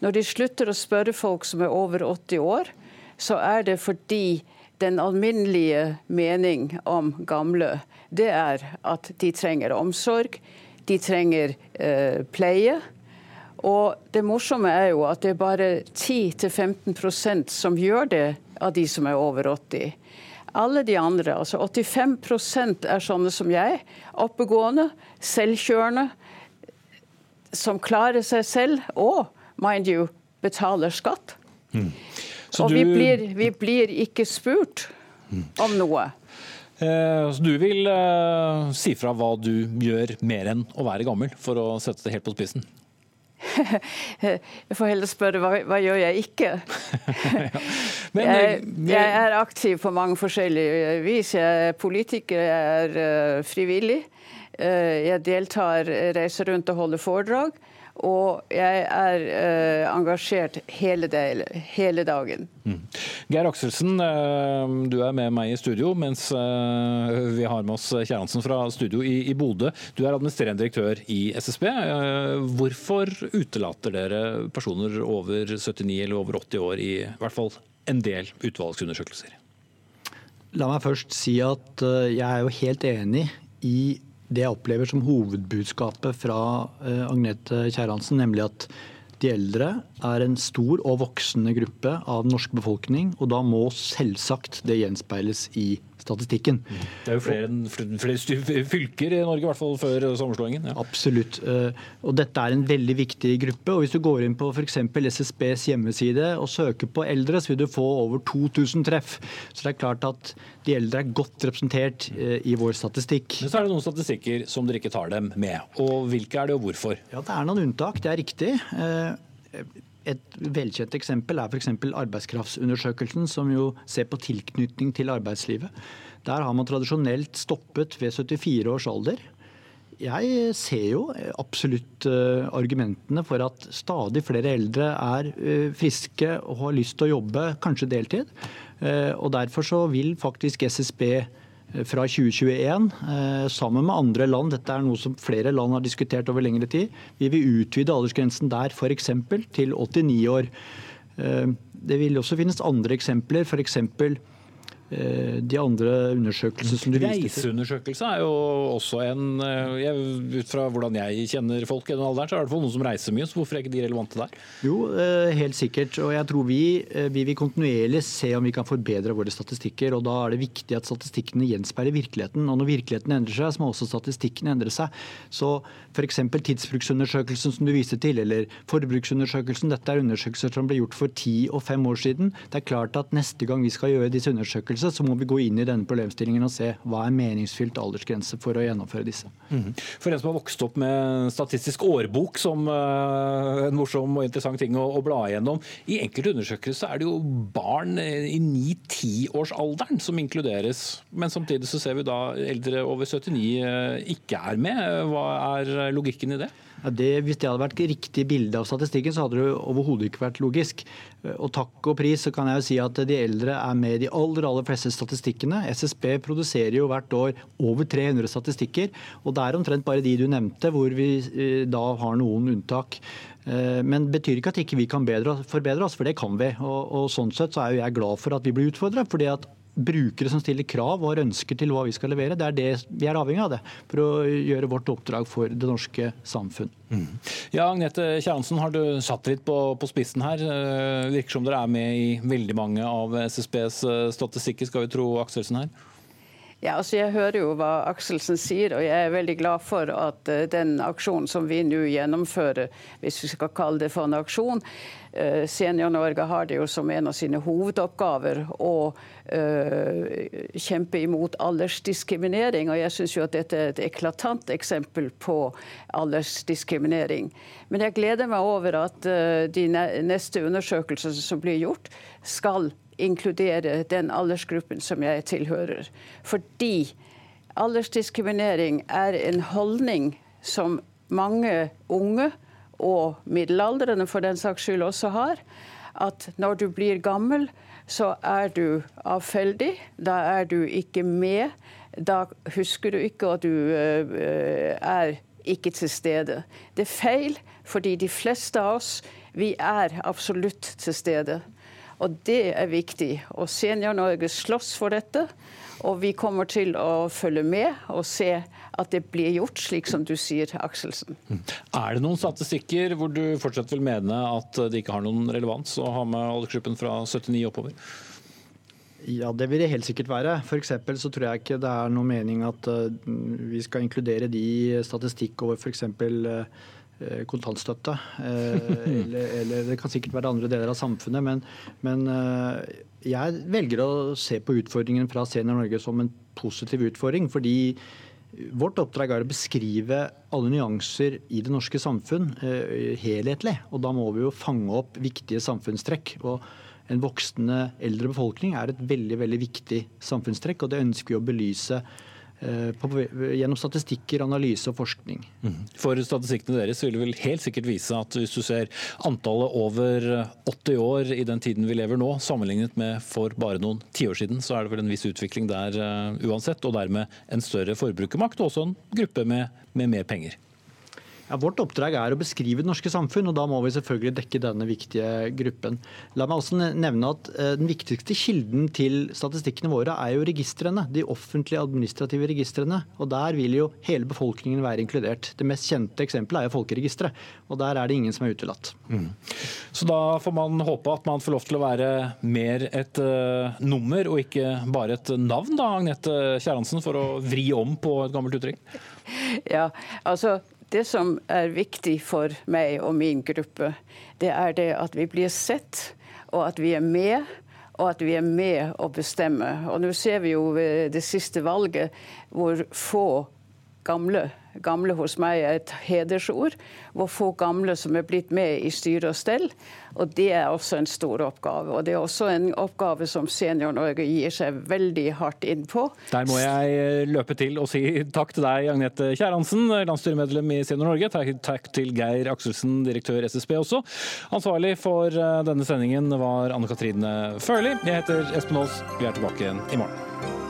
Når de slutter å spørre folk som er over 80 år, så er det fordi den alminnelige mening om gamle, det er at de trenger omsorg, de trenger eh, pleie. Og det morsomme er jo at det er bare 10-15% som gjør det av de som er over 80. Alle de andre, altså 85% er sånne som jeg. Oppegående, selvkjørende, som klarer seg selv, og mind you, betaler skatt. Mm. Og du... vi, blir, vi, blir, ikke spurt om noe. Eh, så du vil uh, si fra hva du gjør mer enn å være gammel, for å sette det helt på spissen? jeg får heller spørre hva, hva gjør jeg ikke? ja. Men, jeg, jeg, er aktiv på mange forskjellige vis. Jeg er politiker, jeg er frivillig. Jeg deltar, reiser rundt og holder foredrag. Og jeg er uh, engasjert hele, del, hele dagen. Mm. Geir Akselsen, uh, du er med meg i studio, mens uh, vi har med oss Kjerransen fra studio i, i Bodø. Du er administrerende direktør i SSB. hvorfor utelater dere personer over 79 eller over 80 år i, i hvert fall en del utvalgsundersøkelser? La meg først si at jeg er jo helt enig i det jeg opplever som hovedbudskapet fra eh, Agnete Kjærhansen, nemlig at de eldre er en stor og voksende gruppe av den norske befolkning, og da må selvsagt det gjenspeiles i statistikken. Det er jo flere, flere fylker i Norge, i hvert fall før sammenslåingen. Ja. Absolutt. Eh, og dette er en veldig viktig gruppe. og Hvis du går inn på f.eks. SSBs hjemmeside og søker på eldre, så vil du få over 2000 treff. Så det er klart at de eldre er godt representert eh, i vår statistikk. Men så er det noen statistikker som dere ikke tar dem med. Og hvilke er det, og hvorfor? Ja, Det er noen unntak, det er riktig. Eh, et velkjent eksempel er f.eks. arbeidskraftsundersøkelsen, som jo ser på tilknytning til arbeidslivet. Der har man tradisjonelt stoppet ved 74 års alder. Jeg ser jo absolutt eh, argumentene for at stadig flere eldre er eh, friske og har lyst til å jobbe, kanskje deltid. Og Derfor så vil faktisk SSB fra 2021 sammen med andre land. Dette er noe som flere land har diskutert over lengre tid. Vi vil utvide aldersgrensen der f.eks. til 89 år. Det vil også finnes andre eksempler. For eksempel Eh, de andre undersøkelsene som du viste til. Reiseundersøkelse er jo også en eh, jeg, Ut fra hvordan jeg kjenner folk i den alderen, så er det i hvert fall noen som reiser mye. så Hvorfor er ikke de relevante der? Jo, eh, helt sikkert. Og jeg tror vi, vi vil kontinuerlig se om vi kan forbedre våre statistikker. og Da er det viktig at statistikkene gjenspeiler virkeligheten. Og når virkeligheten endrer seg, så må også statistikken endre seg. Så f.eks. tidsbruksundersøkelsen som du viste til, eller forbruksundersøkelsen. Dette er undersøkelser som ble gjort for ti og fem år siden. Det er klart at neste gang vi skal gjøre disse undersøkelsene, så må vi gå inn i denne problemstillingen og se hva er meningsfylt aldersgrense for å gjennomføre disse. Mm. For en som har vokst opp med statistisk årbok som uh, en morsom og interessant ting å, å bla igjennom, i enkelte undersøkelser er det jo barn i 9-10-årsalderen som inkluderes. Men samtidig så ser vi da eldre over 79 uh, ikke er med. Hva er logikken i det? Ja, det, hvis det hadde vært riktig bilde av statistikken, så hadde det overhodet ikke vært logisk. Og takk og pris så kan jeg jo si at de eldre er med i de aller, aller fleste statistikkene. SSB produserer jo hvert år over 300 statistikker, og det er omtrent bare de du nevnte hvor vi eh, da har noen unntak. Eh, men det betyr ikke at ikke vi kan bedre, forbedre oss, for det kan vi. Og, og sånn sett så er jo jeg glad for at vi blir utfordra. fordi at brukere som stiller krav og har ønsker til hva vi skal levere. Det er det vi er avhengig av det for å gjøre vårt oppdrag for det norske samfunn. Mm. Ja, Agnete Kjernsen, har du satt litt på, på spissen her. Eh, virker som dere er med i veldig mange av SSBs eh, statistikker, skal vi tro Akselsen her? Ja, altså Jeg hører jo hva Akselsen sier, og jeg er veldig glad for at uh, den aksjonen som vi nå gjennomfører, hvis vi skal kalle det for en aksjon uh, Senior-Norge har det jo som en av sine hovedoppgaver å uh, kjempe imot aldersdiskriminering. Og jeg syns jo at dette er et eklatant eksempel på aldersdiskriminering. Men jeg gleder meg over at de neste undersøkelsene som blir gjort, skal inkludere den aldersgruppen som jeg tilhører. Fordi aldersdiskriminering er en holdning som mange unge, og middelaldrende for den saks skyld også har, at når du blir gammel, så er du avfeldig. Da er du ikke med. Da husker du ikke at du uh, er ikke til stede. Det er feil, fordi de fleste av oss vi er absolutt til stede. Og det er viktig. Og Senior-Norge slåss for dette. Og vi kommer til å følge med og se at det blir gjort, slik som du sier, Akselsen. Mm. Er det noen statistikker hvor du fortsatt vil mene at det ikke har noen relevans å ha med aldersgruppen fra 79 oppover? Ja, det vil det helt sikkert være. F.eks. så tror jeg ikke det er noen mening at uh, vi skal inkludere de i statistikk over f.eks. Uh, Eh, kontantstøtte. Eh, eller, eller, det kan sikkert være andre deler av samfunnet. Men, men eh, jeg velger å se på utfordringen fra Senior Norge som en positiv utfordring. fordi Vårt oppdrag er å beskrive alle nyanser i det norske samfunn helhetlig. og Da må vi jo fange opp viktige samfunnstrekk. og En voksende eldre befolkning er et veldig veldig viktig samfunnstrekk. og Det ønsker vi å belyse Eh, på, gjennom statistikker, analyse og forskning. Mhm. For statistikkene deres vil vel helt sikkert vise at hvis du ser antallet over 80 år i den tiden vi lever nå, sammenlignet med for bare noen tiår siden, så er det vel en viss utvikling der uh, uansett. Og dermed en større forbrukermakt og også en gruppe med, med mer penger. Ja, vårt oppdrag er å beskrive det norske samfunn, og da må vi selvfølgelig dekke denne viktige gruppen. La meg også nevne at eh, Den viktigste kilden til statistikkene våre er jo registrene. De offentlige administrative registrene. og Der vil jo hele befolkningen være inkludert. Det mest kjente eksempelet er jo folkeregisteret. Og der er det ingen som er utelatt. Mm. Så da får man håpe at man får lov til å være mer et uh, nummer og ikke bare et navn, da, Agnete Kjerransen, for å vri om på et gammelt uttrykk? Ja, altså det som er viktig for meg og min gruppe, det er det at vi blir sett, og at vi er med. Og at vi er med å bestemme. Og nå ser vi jo ved det siste valget hvor få gamle Gamle hos meg er et hedersord. Hvor få gamle som er blitt med i styre og stell. Og det er også en stor oppgave. Og det er også en oppgave som Senior-Norge gir seg veldig hardt inn på. Der må jeg eh, løpe til og si takk til deg, Agnete Kjærhansen, landsstyremedlem i Senior-Norge. Takk til Geir Akselsen, direktør SSB også. Ansvarlig for eh, denne sendingen var Anne Katrine Førli. Jeg heter Espen Aas. Vi er tilbake igjen i morgen.